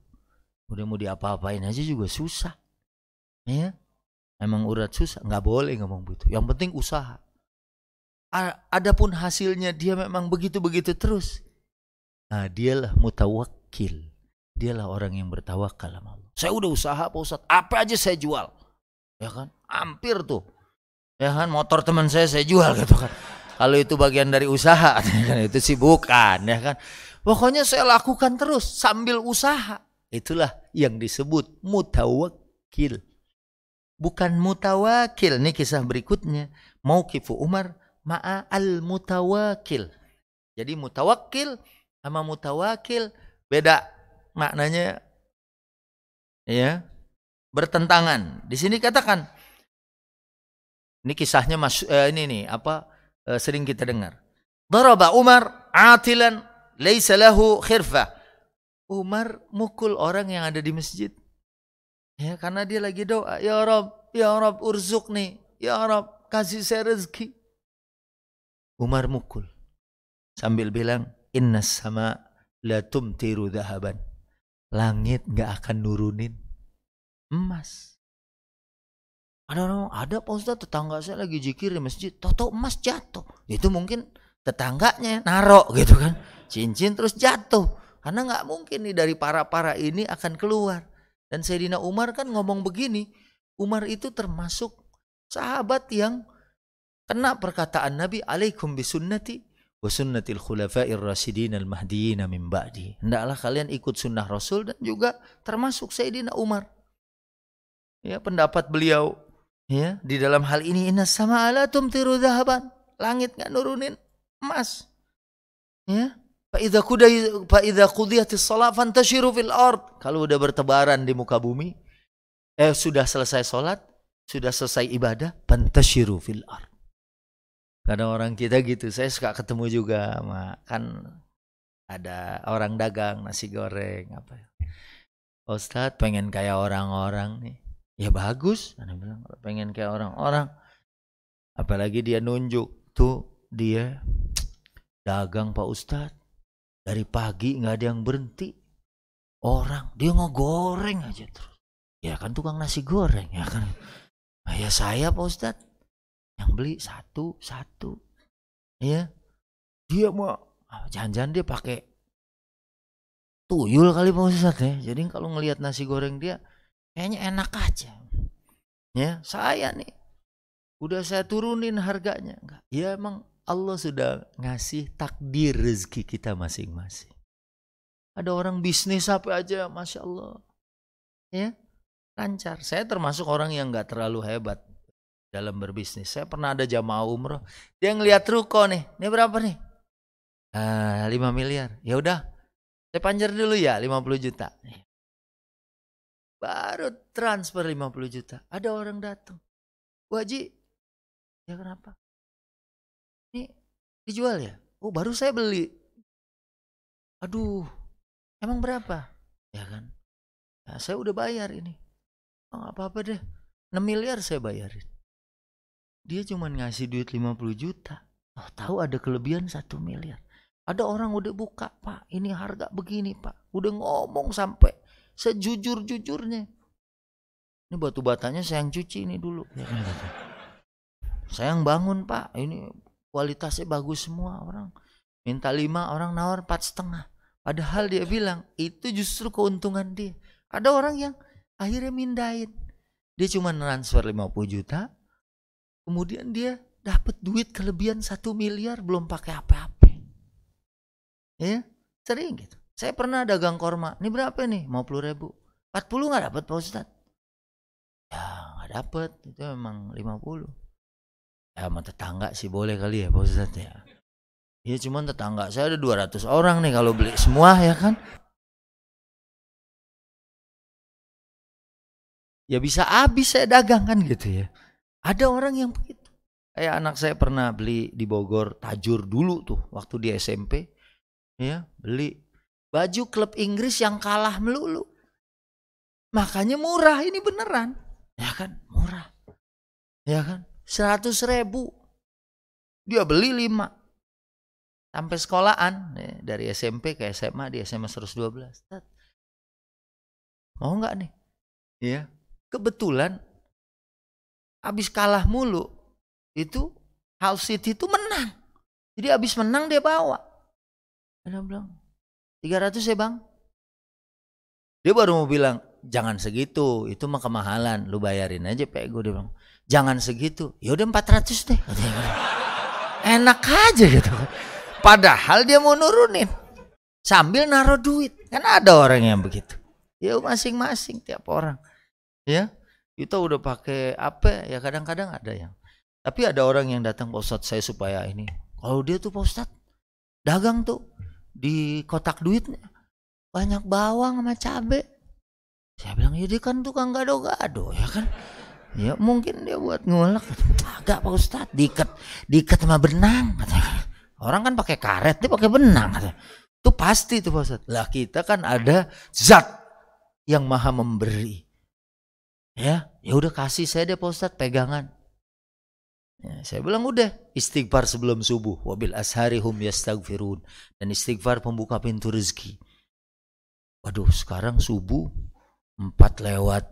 Udah mau diapa-apain aja juga susah. Ya, emang urat susah. Nggak boleh ngomong begitu. Yang penting usaha. Adapun hasilnya dia memang begitu-begitu terus. Nah dialah mutawakil. Dialah orang yang bertawakal sama Allah. Saya udah usaha Pak Ustadz, apa aja saya jual. Ya kan? Hampir tuh. Ya kan, motor teman saya saya jual [LAUGHS] gitu kan. Kalau itu bagian dari usaha, [LAUGHS] kan itu sih bukan, ya kan. Pokoknya saya lakukan terus sambil usaha. Itulah yang disebut mutawakil. Bukan mutawakil. Ini kisah berikutnya. Mauqifu Umar ma'a al-mutawakil. Jadi mutawakil sama mutawakil beda maknanya ya bertentangan. Di sini katakan ini kisahnya mas eh, ini nih apa eh, sering kita dengar. Daraba Umar atilan laisa lahu khirfa. Umar mukul orang yang ada di masjid. Ya, karena dia lagi doa, ya Rob, ya Rob nih, ya Rob kasih saya rezeki. Umar mukul sambil bilang, inna sama la tumtiru dahaban langit nggak akan nurunin emas. Ada orang, ada Pak Ustaz tetangga saya lagi jikir di masjid, toto emas jatuh. Itu mungkin tetangganya narok gitu kan. Cincin terus jatuh. Karena nggak mungkin nih dari para-para ini akan keluar. Dan Sayyidina Umar kan ngomong begini, Umar itu termasuk sahabat yang kena perkataan Nabi alaikum bisunnati wa sunnatil khulafa'ir rasyidin al mahdiyyin min ba'di. Hendaklah kalian ikut sunnah Rasul dan juga termasuk Sayyidina Umar. Ya, pendapat beliau ya di dalam hal ini inna sama ala tumtiru dhahaban. Langit nggak nurunin emas. Ya. Fa idza qudai fa idza qudiyatis shalah fantashiru fil ard. Kalau udah bertebaran di muka bumi, eh sudah selesai salat, sudah selesai ibadah, fantashiru fil ard Kadang orang kita gitu, saya suka ketemu juga sama kan ada orang dagang nasi goreng apa. ya Ustadz pengen kayak orang-orang nih. Ya bagus, Anda bilang pengen kayak orang-orang. Apalagi dia nunjuk tuh dia dagang Pak Ustadz. Dari pagi nggak ada yang berhenti. Orang dia ngegoreng aja terus. Ya kan tukang nasi goreng ya kan. Nah, ya saya Pak Ustadz yang beli satu satu. Ya dia mau ah, jangan-jangan dia pakai tuyul kali Pak Ustadz ya. Jadi kalau ngelihat nasi goreng dia kayaknya enak aja. Ya saya nih udah saya turunin harganya. Enggak. Ya emang Allah sudah ngasih takdir rezeki kita masing-masing. Ada orang bisnis apa aja, masya Allah, ya lancar. Saya termasuk orang yang nggak terlalu hebat dalam berbisnis. Saya pernah ada jamaah umroh, dia ngeliat ruko nih, ini berapa nih? Ah, 5 miliar. Ya udah, saya panjer dulu ya 50 juta. Baru transfer 50 juta. Ada orang datang. Wajib, ya kenapa? Ini dijual ya? Oh baru saya beli. Aduh, emang berapa? Ya kan? Nah, saya udah bayar ini. Oh, apa-apa deh. 6 miliar saya bayarin. Dia cuma ngasih duit 50 juta. Oh, tahu ada kelebihan 1 miliar. Ada orang udah buka, Pak. Ini harga begini, Pak. Udah ngomong sampai sejujur-jujurnya. Ini batu batanya saya yang cuci ini dulu. Ya saya yang bangun, Pak. Ini kualitasnya bagus semua orang minta lima orang nawar empat setengah padahal dia bilang itu justru keuntungan dia ada orang yang akhirnya mindahin dia cuma transfer 50 juta kemudian dia dapat duit kelebihan satu miliar belum pakai apa-apa. Ya sering gitu. Saya pernah dagang korma. Ini berapa nih? 50 ribu. 40 nggak dapat Pak Ustadz? Ya nggak dapat itu memang 50 Ya sama tetangga sih boleh kali ya Pak Ustadz ya. Ya cuman tetangga saya ada 200 orang nih kalau beli semua ya kan. Ya bisa habis saya dagang kan gitu ya. Ada orang yang begitu. Kayak anak saya pernah beli di Bogor tajur dulu tuh waktu di SMP. Ya, beli baju klub Inggris yang kalah melulu. Makanya murah ini beneran. Ya kan, murah. Ya kan? seratus ribu. Dia beli lima. Sampai sekolahan. Ya, dari SMP ke SMA, di SMA 112. Mau nggak nih? Ya. Kebetulan habis kalah mulu. Itu House City itu menang. Jadi habis menang dia bawa. Dia bilang, 300 ya bang? Dia baru mau bilang, jangan segitu, itu mah kemahalan, lu bayarin aja pego dia bilang jangan segitu ya udah 400 deh [LAUGHS] enak aja gitu padahal dia mau nurunin sambil naruh duit kan ada orang yang begitu ya masing-masing tiap orang ya kita udah pakai apa ya? Kadang-kadang ada yang. Tapi ada orang yang datang Pak Ustadz saya supaya ini. Kalau dia tuh Pak Ustadz dagang tuh di kotak duitnya banyak bawang sama cabe. Saya bilang ya dia kan tukang gado-gado ya kan? Ya mungkin dia buat ngulek. Agak Pak Ustad, diikat diikat sama benang Orang kan pakai karet, dia pakai benang Itu pasti itu Pak Ustad. Lah kita kan ada zat yang maha memberi. Ya, ya udah kasih saya deh Pak Ustad pegangan. Ya, saya bilang udah istighfar sebelum subuh wabil ashari hum yastaghfirun dan istighfar pembuka pintu rezeki. Waduh, sekarang subuh empat lewat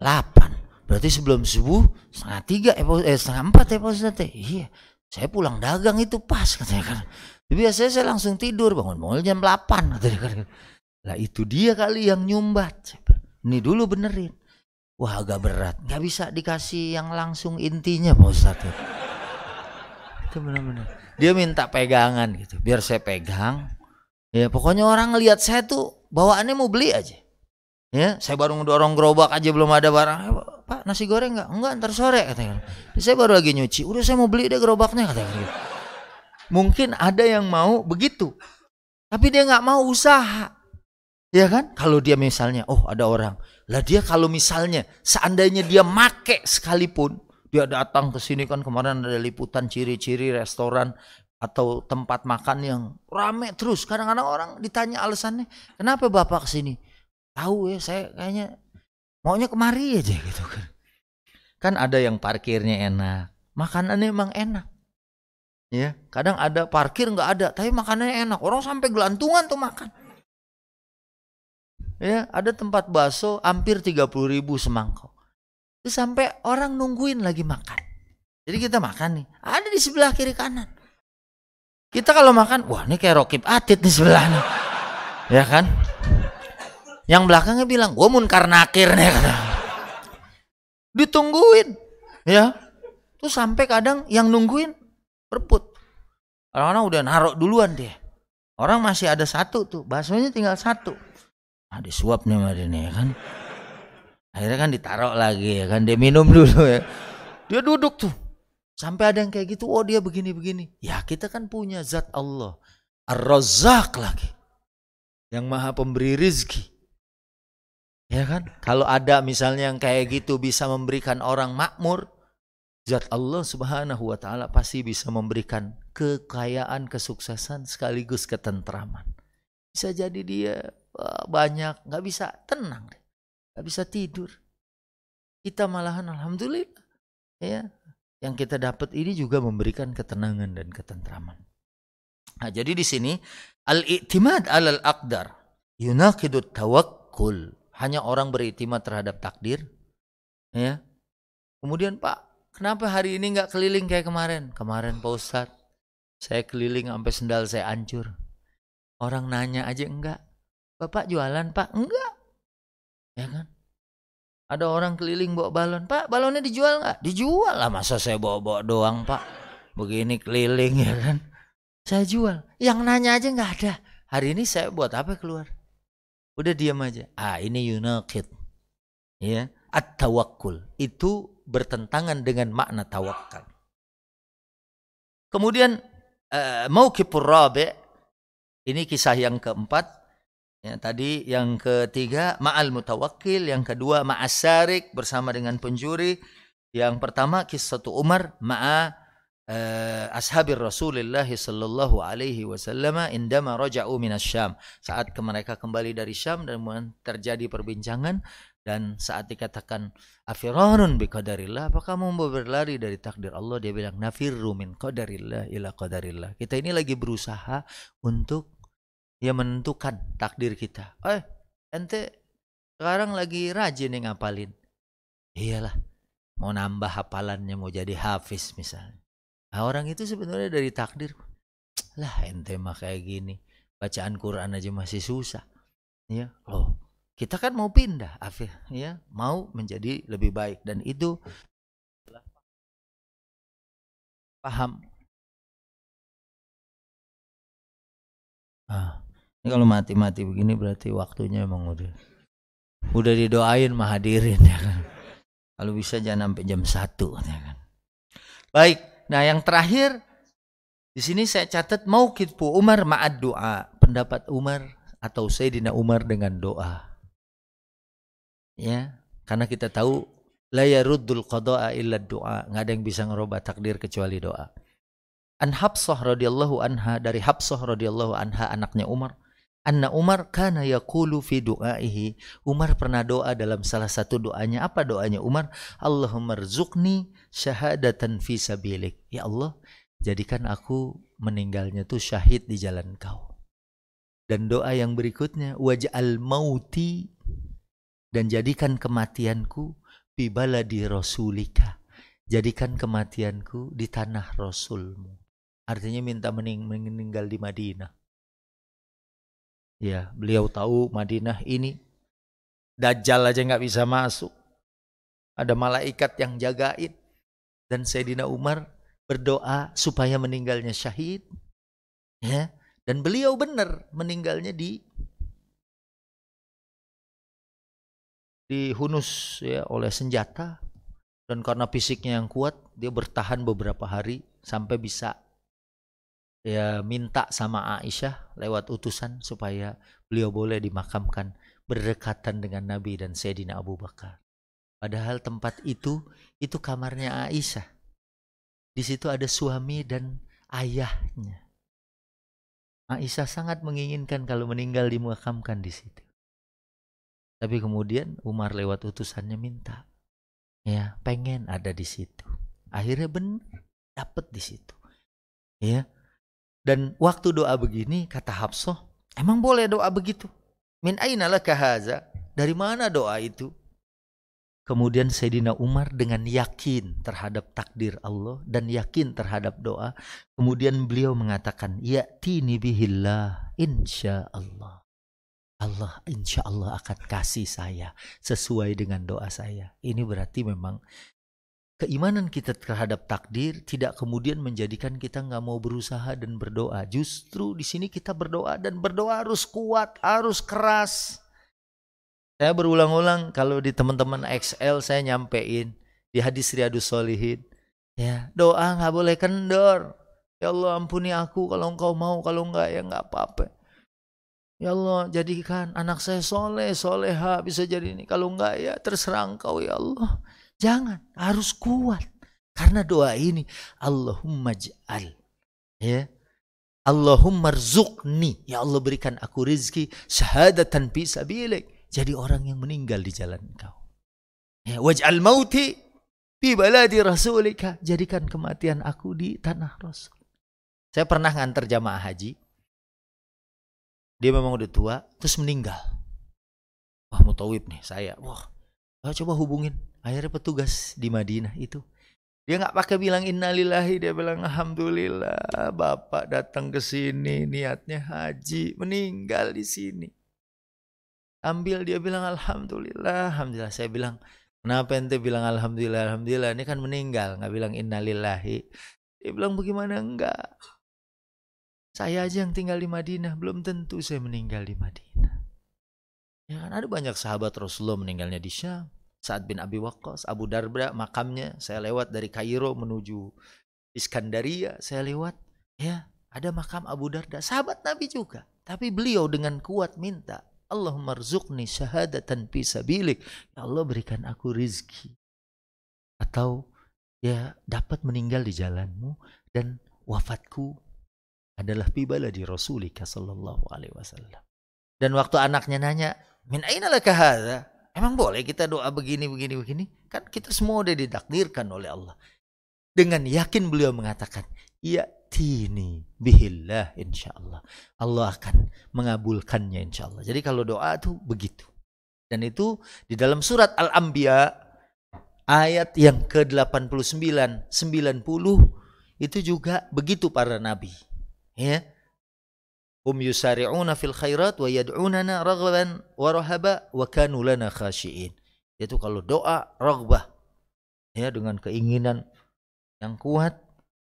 delapan Berarti sebelum subuh setengah tiga eh, eh setengah empat ya Pak ya? Iya. Saya pulang dagang itu pas katanya kan. Biasanya saya langsung tidur bangun bangun jam 8 katanya kan. Lah itu dia kali yang nyumbat. Ini dulu benerin. Wah agak berat. Gak bisa dikasih yang langsung intinya Pak Ustadz. Ya. Itu benar-benar. Dia minta pegangan gitu. Biar saya pegang. Ya pokoknya orang ngelihat saya tuh bawaannya mau beli aja. Ya, saya baru ngedorong gerobak aja belum ada barang. Pak nasi goreng nggak? Enggak, ntar sore katanya. Saya baru lagi nyuci. Udah saya mau beli deh gerobaknya katanya. Mungkin ada yang mau begitu, tapi dia nggak mau usaha. Ya kan? Kalau dia misalnya, oh ada orang. Lah dia kalau misalnya, seandainya dia make sekalipun, dia datang ke sini kan kemarin ada liputan ciri-ciri restoran atau tempat makan yang rame terus. Kadang-kadang orang ditanya alasannya, kenapa bapak ke sini? Tahu ya, saya kayaknya maunya kemari aja [LAUGHS] gitu kan. Kan ada yang parkirnya enak, makanannya emang enak. Ya, kadang ada parkir nggak ada, tapi makanannya enak. Orang sampai gelantungan tuh makan. Ya, ada tempat bakso hampir 30 ribu semangkok. Itu sampai orang nungguin lagi makan. Jadi kita makan nih, ada di sebelah kiri kanan. Kita kalau makan, wah ini kayak rokib atit nih sebelahnya. Ya kan? Yang belakangnya bilang, gue munkar nakir nih. Ditungguin. Ya. Tuh sampai kadang yang nungguin berebut. Orang-orang udah naruh duluan dia. Orang masih ada satu tuh, baksonya tinggal satu. Nah, disuap nih dia nih ya kan. Akhirnya kan ditaruh lagi ya kan, dia minum dulu ya. Dia duduk tuh. Sampai ada yang kayak gitu, oh dia begini-begini. Ya kita kan punya zat Allah. Ar-Razzaq lagi. Yang maha pemberi rizki. Ya kan? Kalau ada misalnya yang kayak gitu bisa memberikan orang makmur, Zat Allah subhanahu wa ta'ala pasti bisa memberikan kekayaan, kesuksesan sekaligus ketentraman. Bisa jadi dia banyak, nggak bisa tenang, nggak bisa tidur. Kita malahan alhamdulillah, ya, yang kita dapat ini juga memberikan ketenangan dan ketentraman. Nah, jadi di sini al-i'timad alal aqdar yunaqidut tawakkul. Hanya orang beritimad terhadap takdir. Ya. Kemudian Pak, Kenapa hari ini nggak keliling kayak kemarin? Kemarin Pak Ustadz, saya keliling sampai sendal saya hancur. Orang nanya aja enggak. Bapak jualan Pak? Enggak. Ya kan? Ada orang keliling bawa balon. Pak, balonnya dijual nggak? Dijual lah. Masa saya bawa-bawa doang Pak? Begini keliling ya kan? Saya jual. Yang nanya aja nggak ada. Hari ini saya buat apa keluar? Udah diam aja. Ah ini yunakid. Ya. At-tawakkul. Itu bertentangan dengan makna tawakal. Kemudian uh, mauqifur rabi' ini kisah yang keempat. Ya, tadi yang ketiga ma'al mutawakkil, yang kedua ma'asarik bersama dengan penjuri. Yang pertama kisah Umar ma'a uh, ashabir Rasulullah sallallahu alaihi wasallam indama raja'u minasyam. Saat mereka kembali dari Syam dan terjadi perbincangan dan saat dikatakan afirarun bi qadarillah, apakah kamu mau berlari dari takdir Allah? Dia bilang nafirru min qadarillah ila qadarillah. Kita ini lagi berusaha untuk ya menentukan takdir kita. Eh, ente sekarang lagi rajin nih ngapalin. Iyalah, mau nambah hafalannya, mau jadi hafiz misalnya. Nah, orang itu sebenarnya dari takdir. Lah ente mah kayak gini. Bacaan Quran aja masih susah. Ya, loh kita kan mau pindah, Afif, ya, mau menjadi lebih baik dan itu paham. Ah, ini kalau mati-mati begini berarti waktunya emang udah udah didoain mah hadirin ya kan. Kalau bisa jangan sampai jam satu ya kan. Baik, nah yang terakhir di sini saya catat mau kitpu Umar ma'ad doa, pendapat Umar atau Sayyidina Umar dengan doa ya karena kita tahu la yaruddul qada'a illa doa nggak ada yang bisa ngerubah takdir kecuali doa an Habsah radhiyallahu anha dari Habsah radhiyallahu anha anaknya Umar anna Umar kana yaqulu fi du'aihi. Umar pernah doa dalam salah satu doanya. Apa doanya Umar? Allahumma rzuqni syahadatan fi sabilik. Ya Allah jadikan aku meninggalnya tuh syahid di jalan kau. Dan doa yang berikutnya waj'al mauti. Dan jadikan kematianku bibala di rasulika. Jadikan kematianku di tanah rasulmu. Artinya minta mening meninggal di Madinah ya beliau tahu Madinah ini Dajjal aja nggak bisa masuk. Ada malaikat yang jagain. Dan Sayyidina Umar berdoa supaya meninggalnya syahid. Ya dan beliau benar meninggalnya di dihunus ya oleh senjata. Dan karena fisiknya yang kuat dia bertahan beberapa hari sampai bisa ya minta sama Aisyah lewat utusan supaya beliau boleh dimakamkan berdekatan dengan Nabi dan Sayyidina Abu Bakar. Padahal tempat itu itu kamarnya Aisyah. Di situ ada suami dan ayahnya. Aisyah sangat menginginkan kalau meninggal dimakamkan di situ. Tapi kemudian Umar lewat utusannya minta, ya pengen ada di situ. Akhirnya benar dapat di situ. Ya. Dan waktu doa begini kata Hafsah, emang boleh doa begitu? Min aina laka haza? Dari mana doa itu? Kemudian Sayyidina Umar dengan yakin terhadap takdir Allah dan yakin terhadap doa. Kemudian beliau mengatakan, Ya tini bihillah insya Allah. Allah insya Allah akan kasih saya sesuai dengan doa saya. Ini berarti memang keimanan kita terhadap takdir tidak kemudian menjadikan kita nggak mau berusaha dan berdoa. Justru di sini kita berdoa dan berdoa harus kuat, harus keras. Saya berulang-ulang kalau di teman-teman XL saya nyampein di hadis Riyadus Solihin. Ya, doa nggak boleh kendor. Ya Allah ampuni aku kalau engkau mau, kalau enggak ya nggak apa-apa. Ya Allah jadikan anak saya soleh, soleha bisa jadi ini. Kalau enggak ya terserah engkau ya Allah. Jangan, harus kuat. Karena doa ini, Allahumma ja'al. Ya. Allahumma rzukni. Ya Allah berikan aku rizki syahadatan fi sabilik. Jadi orang yang meninggal di jalan engkau. Ya, waj'al mauti fi baladi rasulika. Jadikan kematian aku di tanah Rasul. Saya pernah nganter jamaah haji. Dia memang udah tua, terus meninggal. Wah, mutawib nih saya. Wah, coba hubungin. Akhirnya petugas di Madinah itu. Dia nggak pakai bilang innalillahi dia bilang alhamdulillah bapak datang ke sini niatnya haji meninggal di sini. Ambil dia bilang alhamdulillah. Alhamdulillah saya bilang kenapa ente bilang alhamdulillah alhamdulillah? Ini kan meninggal nggak bilang innalillahi dia bilang bagaimana? Enggak. Saya aja yang tinggal di Madinah belum tentu saya meninggal di Madinah. Ya kan ada banyak sahabat Rasulullah meninggalnya di Syam Sa'ad bin Abi Waqqas, Abu Darda makamnya saya lewat dari Kairo menuju Iskandaria, saya lewat ya, ada makam Abu Darda, sahabat Nabi juga. Tapi beliau dengan kuat minta, Allahumma rzuqni syahadatan fi sabilik. Ya Allah berikan aku rizki. Atau ya dapat meninggal di jalanmu dan wafatku adalah pibala di Rasulika sallallahu alaihi wasallam. Dan waktu anaknya nanya, "Min aina laka hadza?" Emang boleh kita doa begini, begini, begini? Kan kita semua udah ditakdirkan oleh Allah. Dengan yakin beliau mengatakan, Ya tini bihillah insya Allah. Allah akan mengabulkannya insya Allah. Jadi kalau doa itu begitu. Dan itu di dalam surat Al-Anbiya ayat yang ke-89, 90 itu juga begitu para nabi. Ya, hum yusari'una fil khairat wa yad'unana raghaban wa rahaba wa kanu lana khashiin. Yaitu kalau doa raghbah ya dengan keinginan yang kuat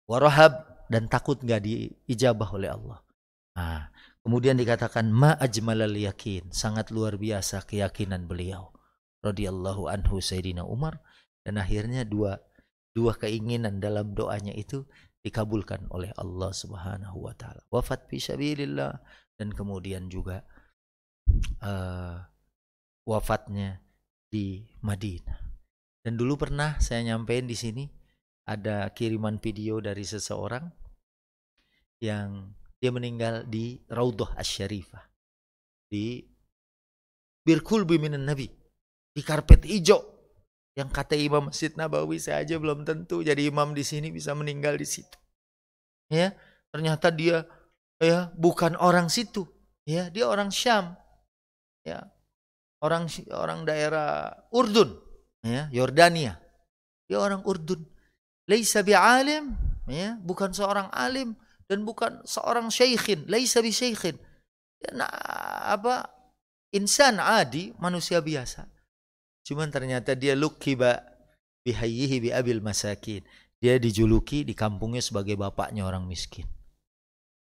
warahab dan takut nggak diijabah oleh Allah. Nah, kemudian dikatakan ma ajmalal yakin, sangat luar biasa keyakinan beliau radhiyallahu anhu Sayyidina Umar dan akhirnya dua dua keinginan dalam doanya itu dikabulkan oleh Allah Subhanahu wa taala. Wafat fi sabilillah dan kemudian juga uh, wafatnya di Madinah. Dan dulu pernah saya nyampein di sini ada kiriman video dari seseorang yang dia meninggal di Raudhah Asy-Syarifah di Birkul Biminan Nabi di karpet hijau yang kata Imam Masjid Nabawi saya aja belum tentu jadi imam di sini bisa meninggal di situ. Ya, ternyata dia ya bukan orang situ. Ya, dia orang Syam. Ya. Orang orang daerah Urdun, ya, Yordania. Dia orang Urdun. Laisa alim, ya, bukan seorang alim dan bukan seorang syekhin, laisa bi syekhin. Ya, nah, apa insan adi, manusia biasa Cuman ternyata dia lukiba bihayyihi bi abil masakin. Dia dijuluki di kampungnya sebagai bapaknya orang miskin.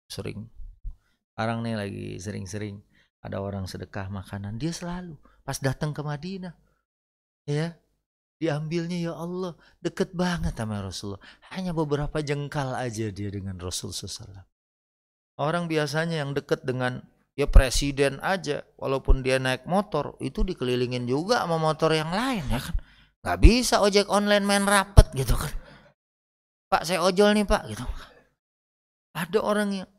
Sering. Sekarang nih lagi sering-sering ada orang sedekah makanan. Dia selalu pas datang ke Madinah. Ya, diambilnya ya Allah deket banget sama Rasulullah hanya beberapa jengkal aja dia dengan Rasul SAW orang biasanya yang deket dengan ya presiden aja walaupun dia naik motor itu dikelilingin juga sama motor yang lain ya kan nggak bisa ojek online main rapet gitu kan pak saya ojol nih pak gitu ada orang yang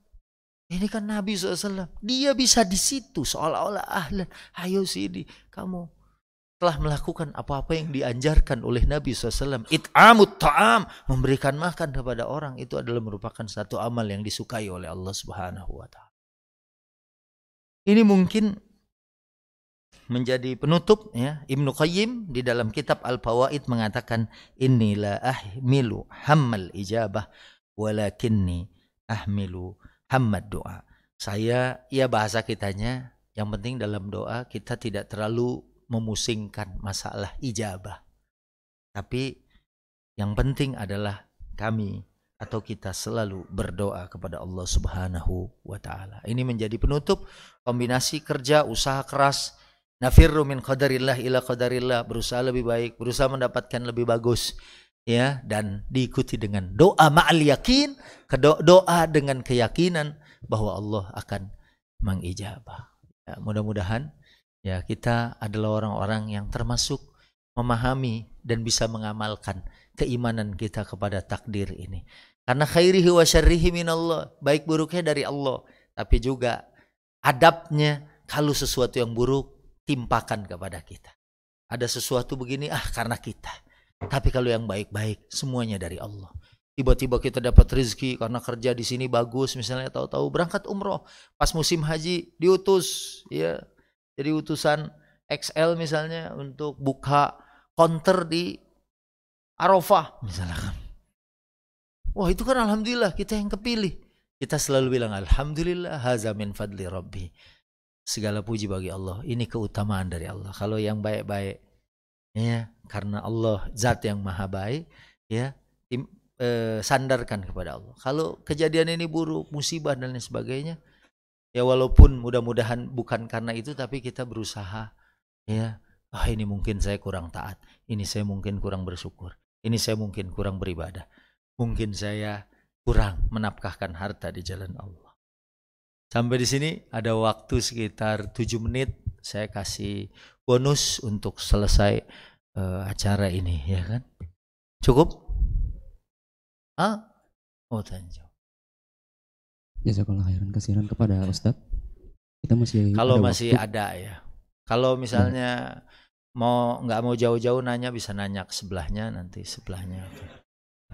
ini kan Nabi SAW dia bisa di situ seolah-olah ahlan ayo sini kamu telah melakukan apa-apa yang dianjarkan oleh Nabi SAW. It'amut ta'am, memberikan makan kepada orang itu adalah merupakan satu amal yang disukai oleh Allah Subhanahu wa taala. Ini mungkin menjadi penutup ya. Ibnu Qayyim di dalam kitab Al-Fawaid mengatakan inilah ahmilu hammal ijabah walakinni ahmilu hammad doa. Saya ya bahasa kitanya yang penting dalam doa kita tidak terlalu memusingkan masalah ijabah. Tapi yang penting adalah kami atau kita selalu berdoa kepada Allah Subhanahu wa taala. Ini menjadi penutup kombinasi kerja, usaha keras, nafirru min qadarillah ila qadarillah, berusaha lebih baik, berusaha mendapatkan lebih bagus ya dan diikuti dengan doa ma'al yakin, doa dengan keyakinan bahwa Allah akan mengijabah. Ya, mudah-mudahan Ya, kita adalah orang-orang yang termasuk memahami dan bisa mengamalkan keimanan kita kepada takdir ini. Karena khairihi wa syarrihi minallah, baik buruknya dari Allah, tapi juga adabnya kalau sesuatu yang buruk timpakan kepada kita. Ada sesuatu begini ah karena kita. Tapi kalau yang baik-baik semuanya dari Allah. Tiba-tiba kita dapat rezeki karena kerja di sini bagus misalnya tahu-tahu berangkat umroh pas musim haji diutus ya jadi utusan XL misalnya untuk buka counter di Arafah misalnya Wah itu kan alhamdulillah kita yang kepilih. Kita selalu bilang alhamdulillah haza min fadli rabbi. Segala puji bagi Allah. Ini keutamaan dari Allah. Kalau yang baik-baik ya karena Allah zat yang maha baik ya im, eh, sandarkan kepada Allah. Kalau kejadian ini buruk, musibah dan lain sebagainya, Ya walaupun mudah-mudahan bukan karena itu tapi kita berusaha ya. Ah ini mungkin saya kurang taat. Ini saya mungkin kurang bersyukur. Ini saya mungkin kurang beribadah. Mungkin saya kurang menafkahkan harta di jalan Allah. Sampai di sini ada waktu sekitar 7 menit saya kasih bonus untuk selesai uh, acara ini ya kan. Cukup? Ah? Oh, tanya. Jazakallah khairan kasihan kepada Ustadz. Kita masih Kalau masih waktu. ada ya. Kalau misalnya hmm. Mau nggak mau jauh-jauh nanya bisa nanya ke sebelahnya nanti sebelahnya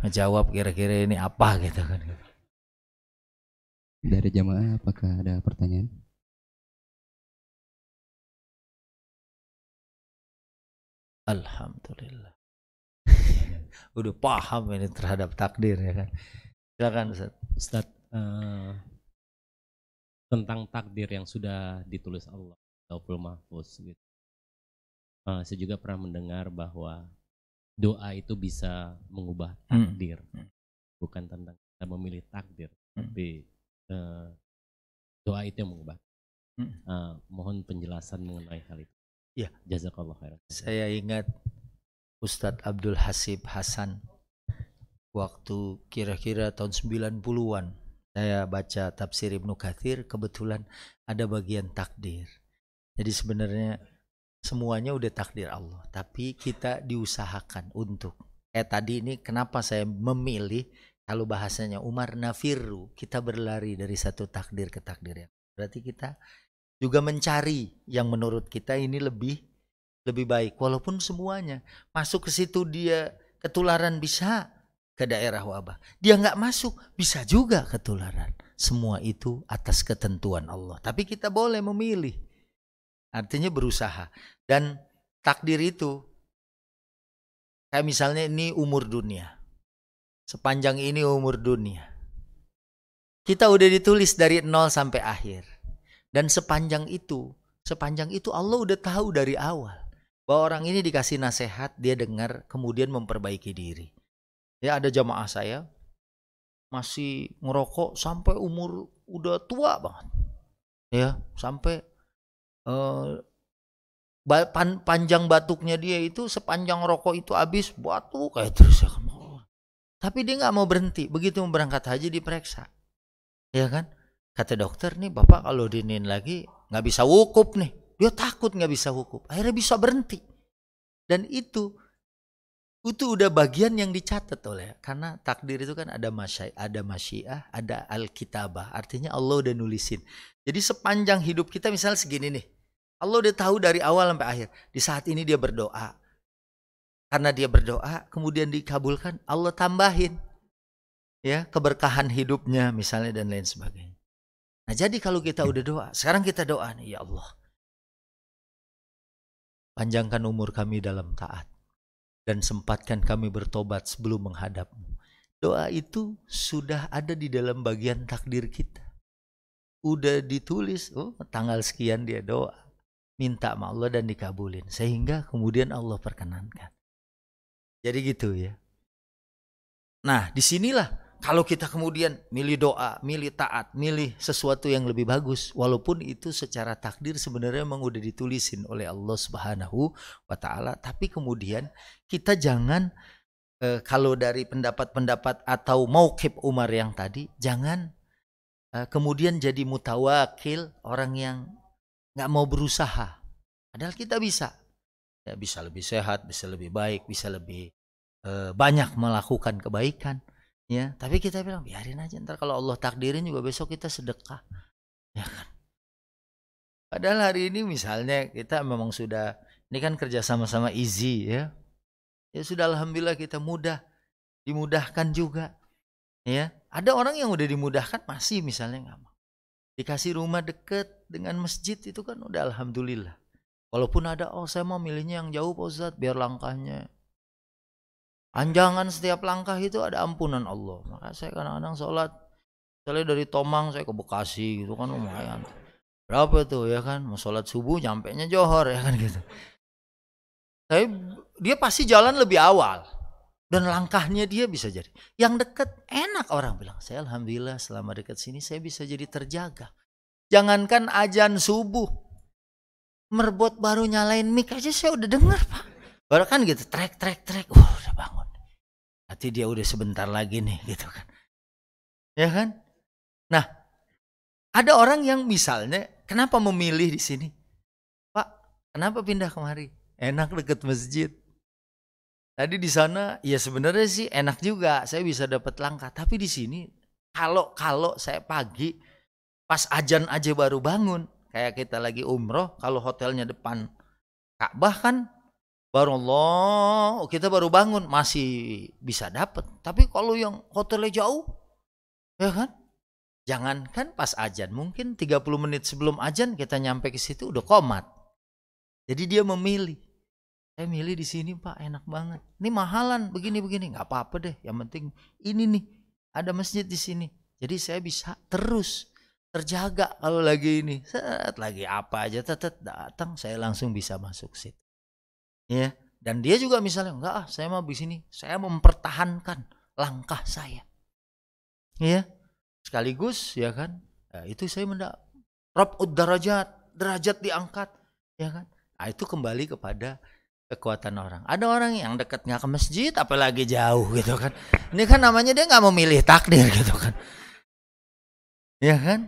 ngejawab kira-kira ini apa gitu kan. Dari jamaah apakah ada pertanyaan? Alhamdulillah. [LAUGHS] Udah paham ini terhadap takdir ya kan. Silakan Ustaz. Ustaz, uh, tentang takdir yang sudah ditulis Allah ataupun mahfuz gitu. Uh, saya juga pernah mendengar bahwa doa itu bisa mengubah hmm. takdir, hmm. bukan tentang kita memilih takdir, hmm. tapi uh, doa itu yang mengubah. Hmm. Uh, mohon penjelasan mengenai hal itu. Ya, jazakallah khairan. Saya ingat Ustadz Abdul Hasib Hasan waktu kira-kira tahun 90-an saya baca tafsir Ibnu Kathir kebetulan ada bagian takdir. Jadi sebenarnya semuanya udah takdir Allah, tapi kita diusahakan untuk eh tadi ini kenapa saya memilih kalau bahasanya Umar nafiru, kita berlari dari satu takdir ke takdir yang. Berarti kita juga mencari yang menurut kita ini lebih lebih baik walaupun semuanya masuk ke situ dia ketularan bisa ke daerah wabah. Dia nggak masuk, bisa juga ketularan. Semua itu atas ketentuan Allah. Tapi kita boleh memilih. Artinya berusaha. Dan takdir itu, kayak misalnya ini umur dunia. Sepanjang ini umur dunia. Kita udah ditulis dari nol sampai akhir. Dan sepanjang itu, sepanjang itu Allah udah tahu dari awal. Bahwa orang ini dikasih nasihat, dia dengar, kemudian memperbaiki diri Ya ada jamaah saya masih ngerokok sampai umur udah tua banget. Ya, sampai uh, pan, panjang batuknya dia itu sepanjang rokok itu habis batuk kayak terus ya. Tapi dia nggak mau berhenti. Begitu berangkat haji diperiksa. Ya kan? Kata dokter nih, Bapak kalau dinin lagi nggak bisa wukuf nih. Dia takut nggak bisa wukuf. Akhirnya bisa berhenti. Dan itu itu udah bagian yang dicatat oleh karena takdir itu kan ada masyi ada masyiah ada alkitabah artinya Allah udah nulisin jadi sepanjang hidup kita misalnya segini nih Allah udah tahu dari awal sampai akhir. Di saat ini dia berdoa. Karena dia berdoa, kemudian dikabulkan, Allah tambahin ya keberkahan hidupnya misalnya dan lain sebagainya. Nah, jadi kalau kita udah doa, sekarang kita doa nih, ya Allah. Panjangkan umur kami dalam taat dan sempatkan kami bertobat sebelum menghadapmu. Doa itu sudah ada di dalam bagian takdir kita. Udah ditulis, oh tanggal sekian dia doa. Minta sama Allah dan dikabulin. Sehingga kemudian Allah perkenankan. Jadi gitu ya. Nah di sinilah kalau kita kemudian milih doa, milih taat, milih sesuatu yang lebih bagus, walaupun itu secara takdir sebenarnya memang udah ditulisin oleh Allah Subhanahu wa taala, tapi kemudian kita jangan eh, kalau dari pendapat-pendapat atau maukib Umar yang tadi, jangan eh, kemudian jadi mutawakil orang yang nggak mau berusaha. Padahal kita bisa, ya bisa lebih sehat, bisa lebih baik, bisa lebih eh, banyak melakukan kebaikan ya. Tapi kita bilang biarin aja ntar kalau Allah takdirin juga besok kita sedekah. Ya kan? Padahal hari ini misalnya kita memang sudah ini kan kerja sama-sama easy ya. Ya sudah alhamdulillah kita mudah dimudahkan juga ya. Ada orang yang udah dimudahkan masih misalnya nggak mau. Dikasih rumah deket dengan masjid itu kan udah alhamdulillah. Walaupun ada oh saya mau milihnya yang jauh Pak Ustadz biar langkahnya Anjangan setiap langkah itu ada ampunan Allah. Maka saya kadang-kadang sholat, misalnya dari Tomang saya ke Bekasi gitu kan lumayan. Berapa tuh ya kan, mau sholat subuh nyampe nya Johor ya kan gitu. Tapi dia pasti jalan lebih awal. Dan langkahnya dia bisa jadi. Yang deket enak orang bilang. Saya Alhamdulillah selama dekat sini saya bisa jadi terjaga. Jangankan ajan subuh. Merbot baru nyalain mic aja saya udah denger pak. Baru kan gitu, trek, trek, trek. Uh, udah bangun. Hati dia udah sebentar lagi nih [LAUGHS] gitu kan. Ya kan? Nah, ada orang yang misalnya kenapa memilih di sini? Pak, kenapa pindah kemari? Enak deket masjid. Tadi di sana ya sebenarnya sih enak juga, saya bisa dapat langkah. Tapi di sini kalau kalau saya pagi pas ajan aja baru bangun, kayak kita lagi umroh, kalau hotelnya depan Ka'bah kan baru Allah kita baru bangun masih bisa dapat tapi kalau yang hotelnya jauh ya kan? Jangankan pas ajan mungkin 30 menit sebelum ajan kita nyampe ke situ udah komat. Jadi dia memilih. Saya milih di sini pak enak banget. Ini mahalan begini begini. Nggak apa-apa deh yang penting ini nih ada masjid di sini. Jadi saya bisa terus terjaga kalau lagi ini. Set lagi apa aja tetap datang saya langsung bisa masuk situ ya. Dan dia juga misalnya enggak ah saya mau di sini saya mempertahankan langkah saya. Ya. Sekaligus ya kan ya, itu saya mendak rob derajat derajat diangkat ya kan. Nah, itu kembali kepada kekuatan orang. Ada orang yang dekatnya ke masjid apalagi jauh gitu kan. Ini kan namanya dia nggak memilih takdir gitu kan. Ya kan?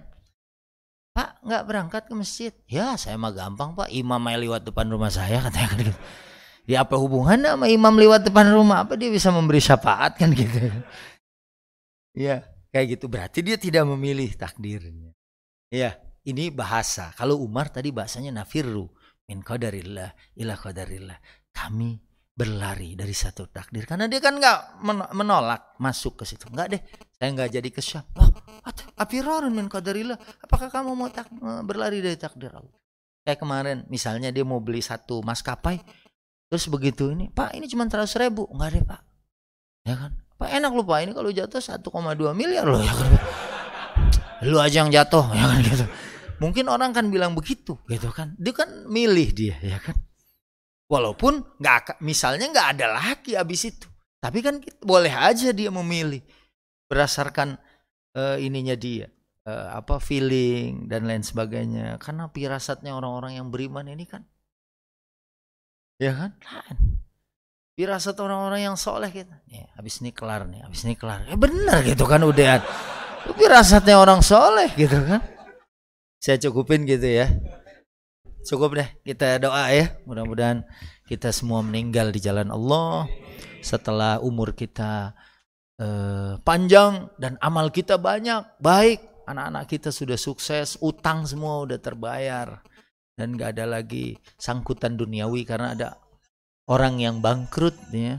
Pak nggak berangkat ke masjid? Ya saya mah gampang pak. Imam lewat depan rumah saya katanya kan gitu Ya apa hubungannya sama imam lewat depan rumah? Apa dia bisa memberi syafaat kan gitu? Ya, kayak gitu. Berarti dia tidak memilih takdirnya. Ya, ini bahasa. Kalau Umar tadi bahasanya nafirru min qadarillah ila qadarillah. Kami berlari dari satu takdir karena dia kan nggak menolak masuk ke situ nggak deh saya nggak jadi kesyaf oh apirarun min qadarillah apakah kamu mau tak, berlari dari takdir Allah kayak kemarin misalnya dia mau beli satu maskapai Terus begitu ini, Pak ini cuma seratus ribu. Enggak deh Pak. Ya kan? Pak enak lu Pak, ini kalau jatuh 1,2 miliar loh ya kan. [LAUGHS] Lu aja yang jatuh ya kan gitu. Mungkin orang kan bilang begitu gitu kan. Dia kan milih dia ya kan. Walaupun nggak misalnya nggak ada laki abis itu. Tapi kan boleh aja dia memilih berdasarkan uh, ininya dia uh, apa feeling dan lain sebagainya karena pirasatnya orang-orang yang beriman ini kan Ya kan? Firasat orang-orang yang soleh gitu. Ya, habis ini kelar nih, habis ini kelar. Ya benar gitu kan udah. Firasatnya orang soleh gitu kan. Saya cukupin gitu ya. Cukup deh kita doa ya. Mudah-mudahan kita semua meninggal di jalan Allah setelah umur kita eh, panjang dan amal kita banyak, baik. Anak-anak kita sudah sukses, utang semua udah terbayar dan nggak ada lagi sangkutan duniawi karena ada orang yang bangkrut ya.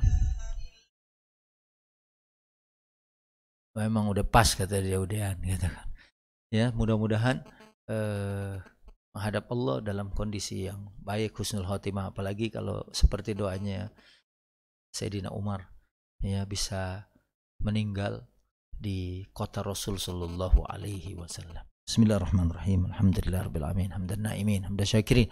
Memang udah pas kata dia udahan gitu kan. Ya mudah-mudahan eh, menghadap Allah dalam kondisi yang baik husnul khotimah. Apalagi kalau seperti doanya Sayyidina Umar ya bisa meninggal di kota Rasul sallallahu alaihi wasallam Bismillahirrahmanirrahim. Alhamdulillah rabbil alamin. Hamdan naimin, hamdan.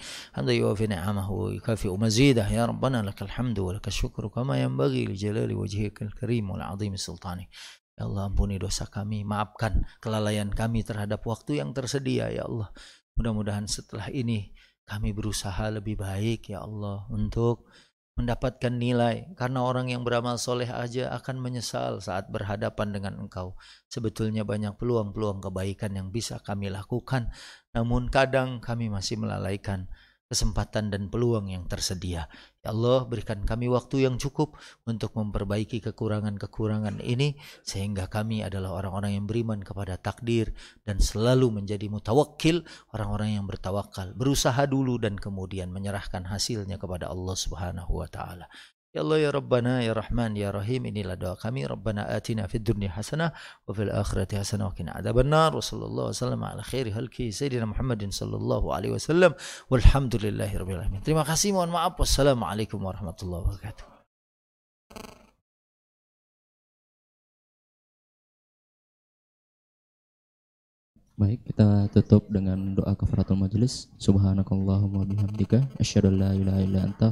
Ya Rabbana lakal hamdu wa lakal kama yanbaghi li jalali wajhikal karim sultani. Ya Allah ampuni dosa kami, maafkan kelalaian kami terhadap waktu yang tersedia ya Allah. Mudah-mudahan setelah ini kami berusaha lebih baik ya Allah untuk mendapatkan nilai. Karena orang yang beramal soleh aja akan menyesal saat berhadapan dengan engkau. Sebetulnya banyak peluang-peluang kebaikan yang bisa kami lakukan. Namun kadang kami masih melalaikan kesempatan dan peluang yang tersedia. Ya Allah, berikan kami waktu yang cukup untuk memperbaiki kekurangan-kekurangan ini sehingga kami adalah orang-orang yang beriman kepada takdir dan selalu menjadi mutawakkil, orang-orang yang bertawakal, berusaha dulu dan kemudian menyerahkan hasilnya kepada Allah Subhanahu wa taala. Ya Allah ya Rabbana ya Rahman ya Rahim inilah doa kami Rabbana atina fid dunya hasanah wa fil akhirati hasanah wa qina adzabannar wa sallallahu wasallam ala khairi halki sayyidina Muhammadin sallallahu alaihi wasallam walhamdulillahi alamin. Terima kasih mohon maaf wassalamualaikum warahmatullahi wabarakatuh. Baik, kita tutup dengan doa kafaratul majelis. Subhanakallahumma bihamdika asyhadu an la ilaha illa anta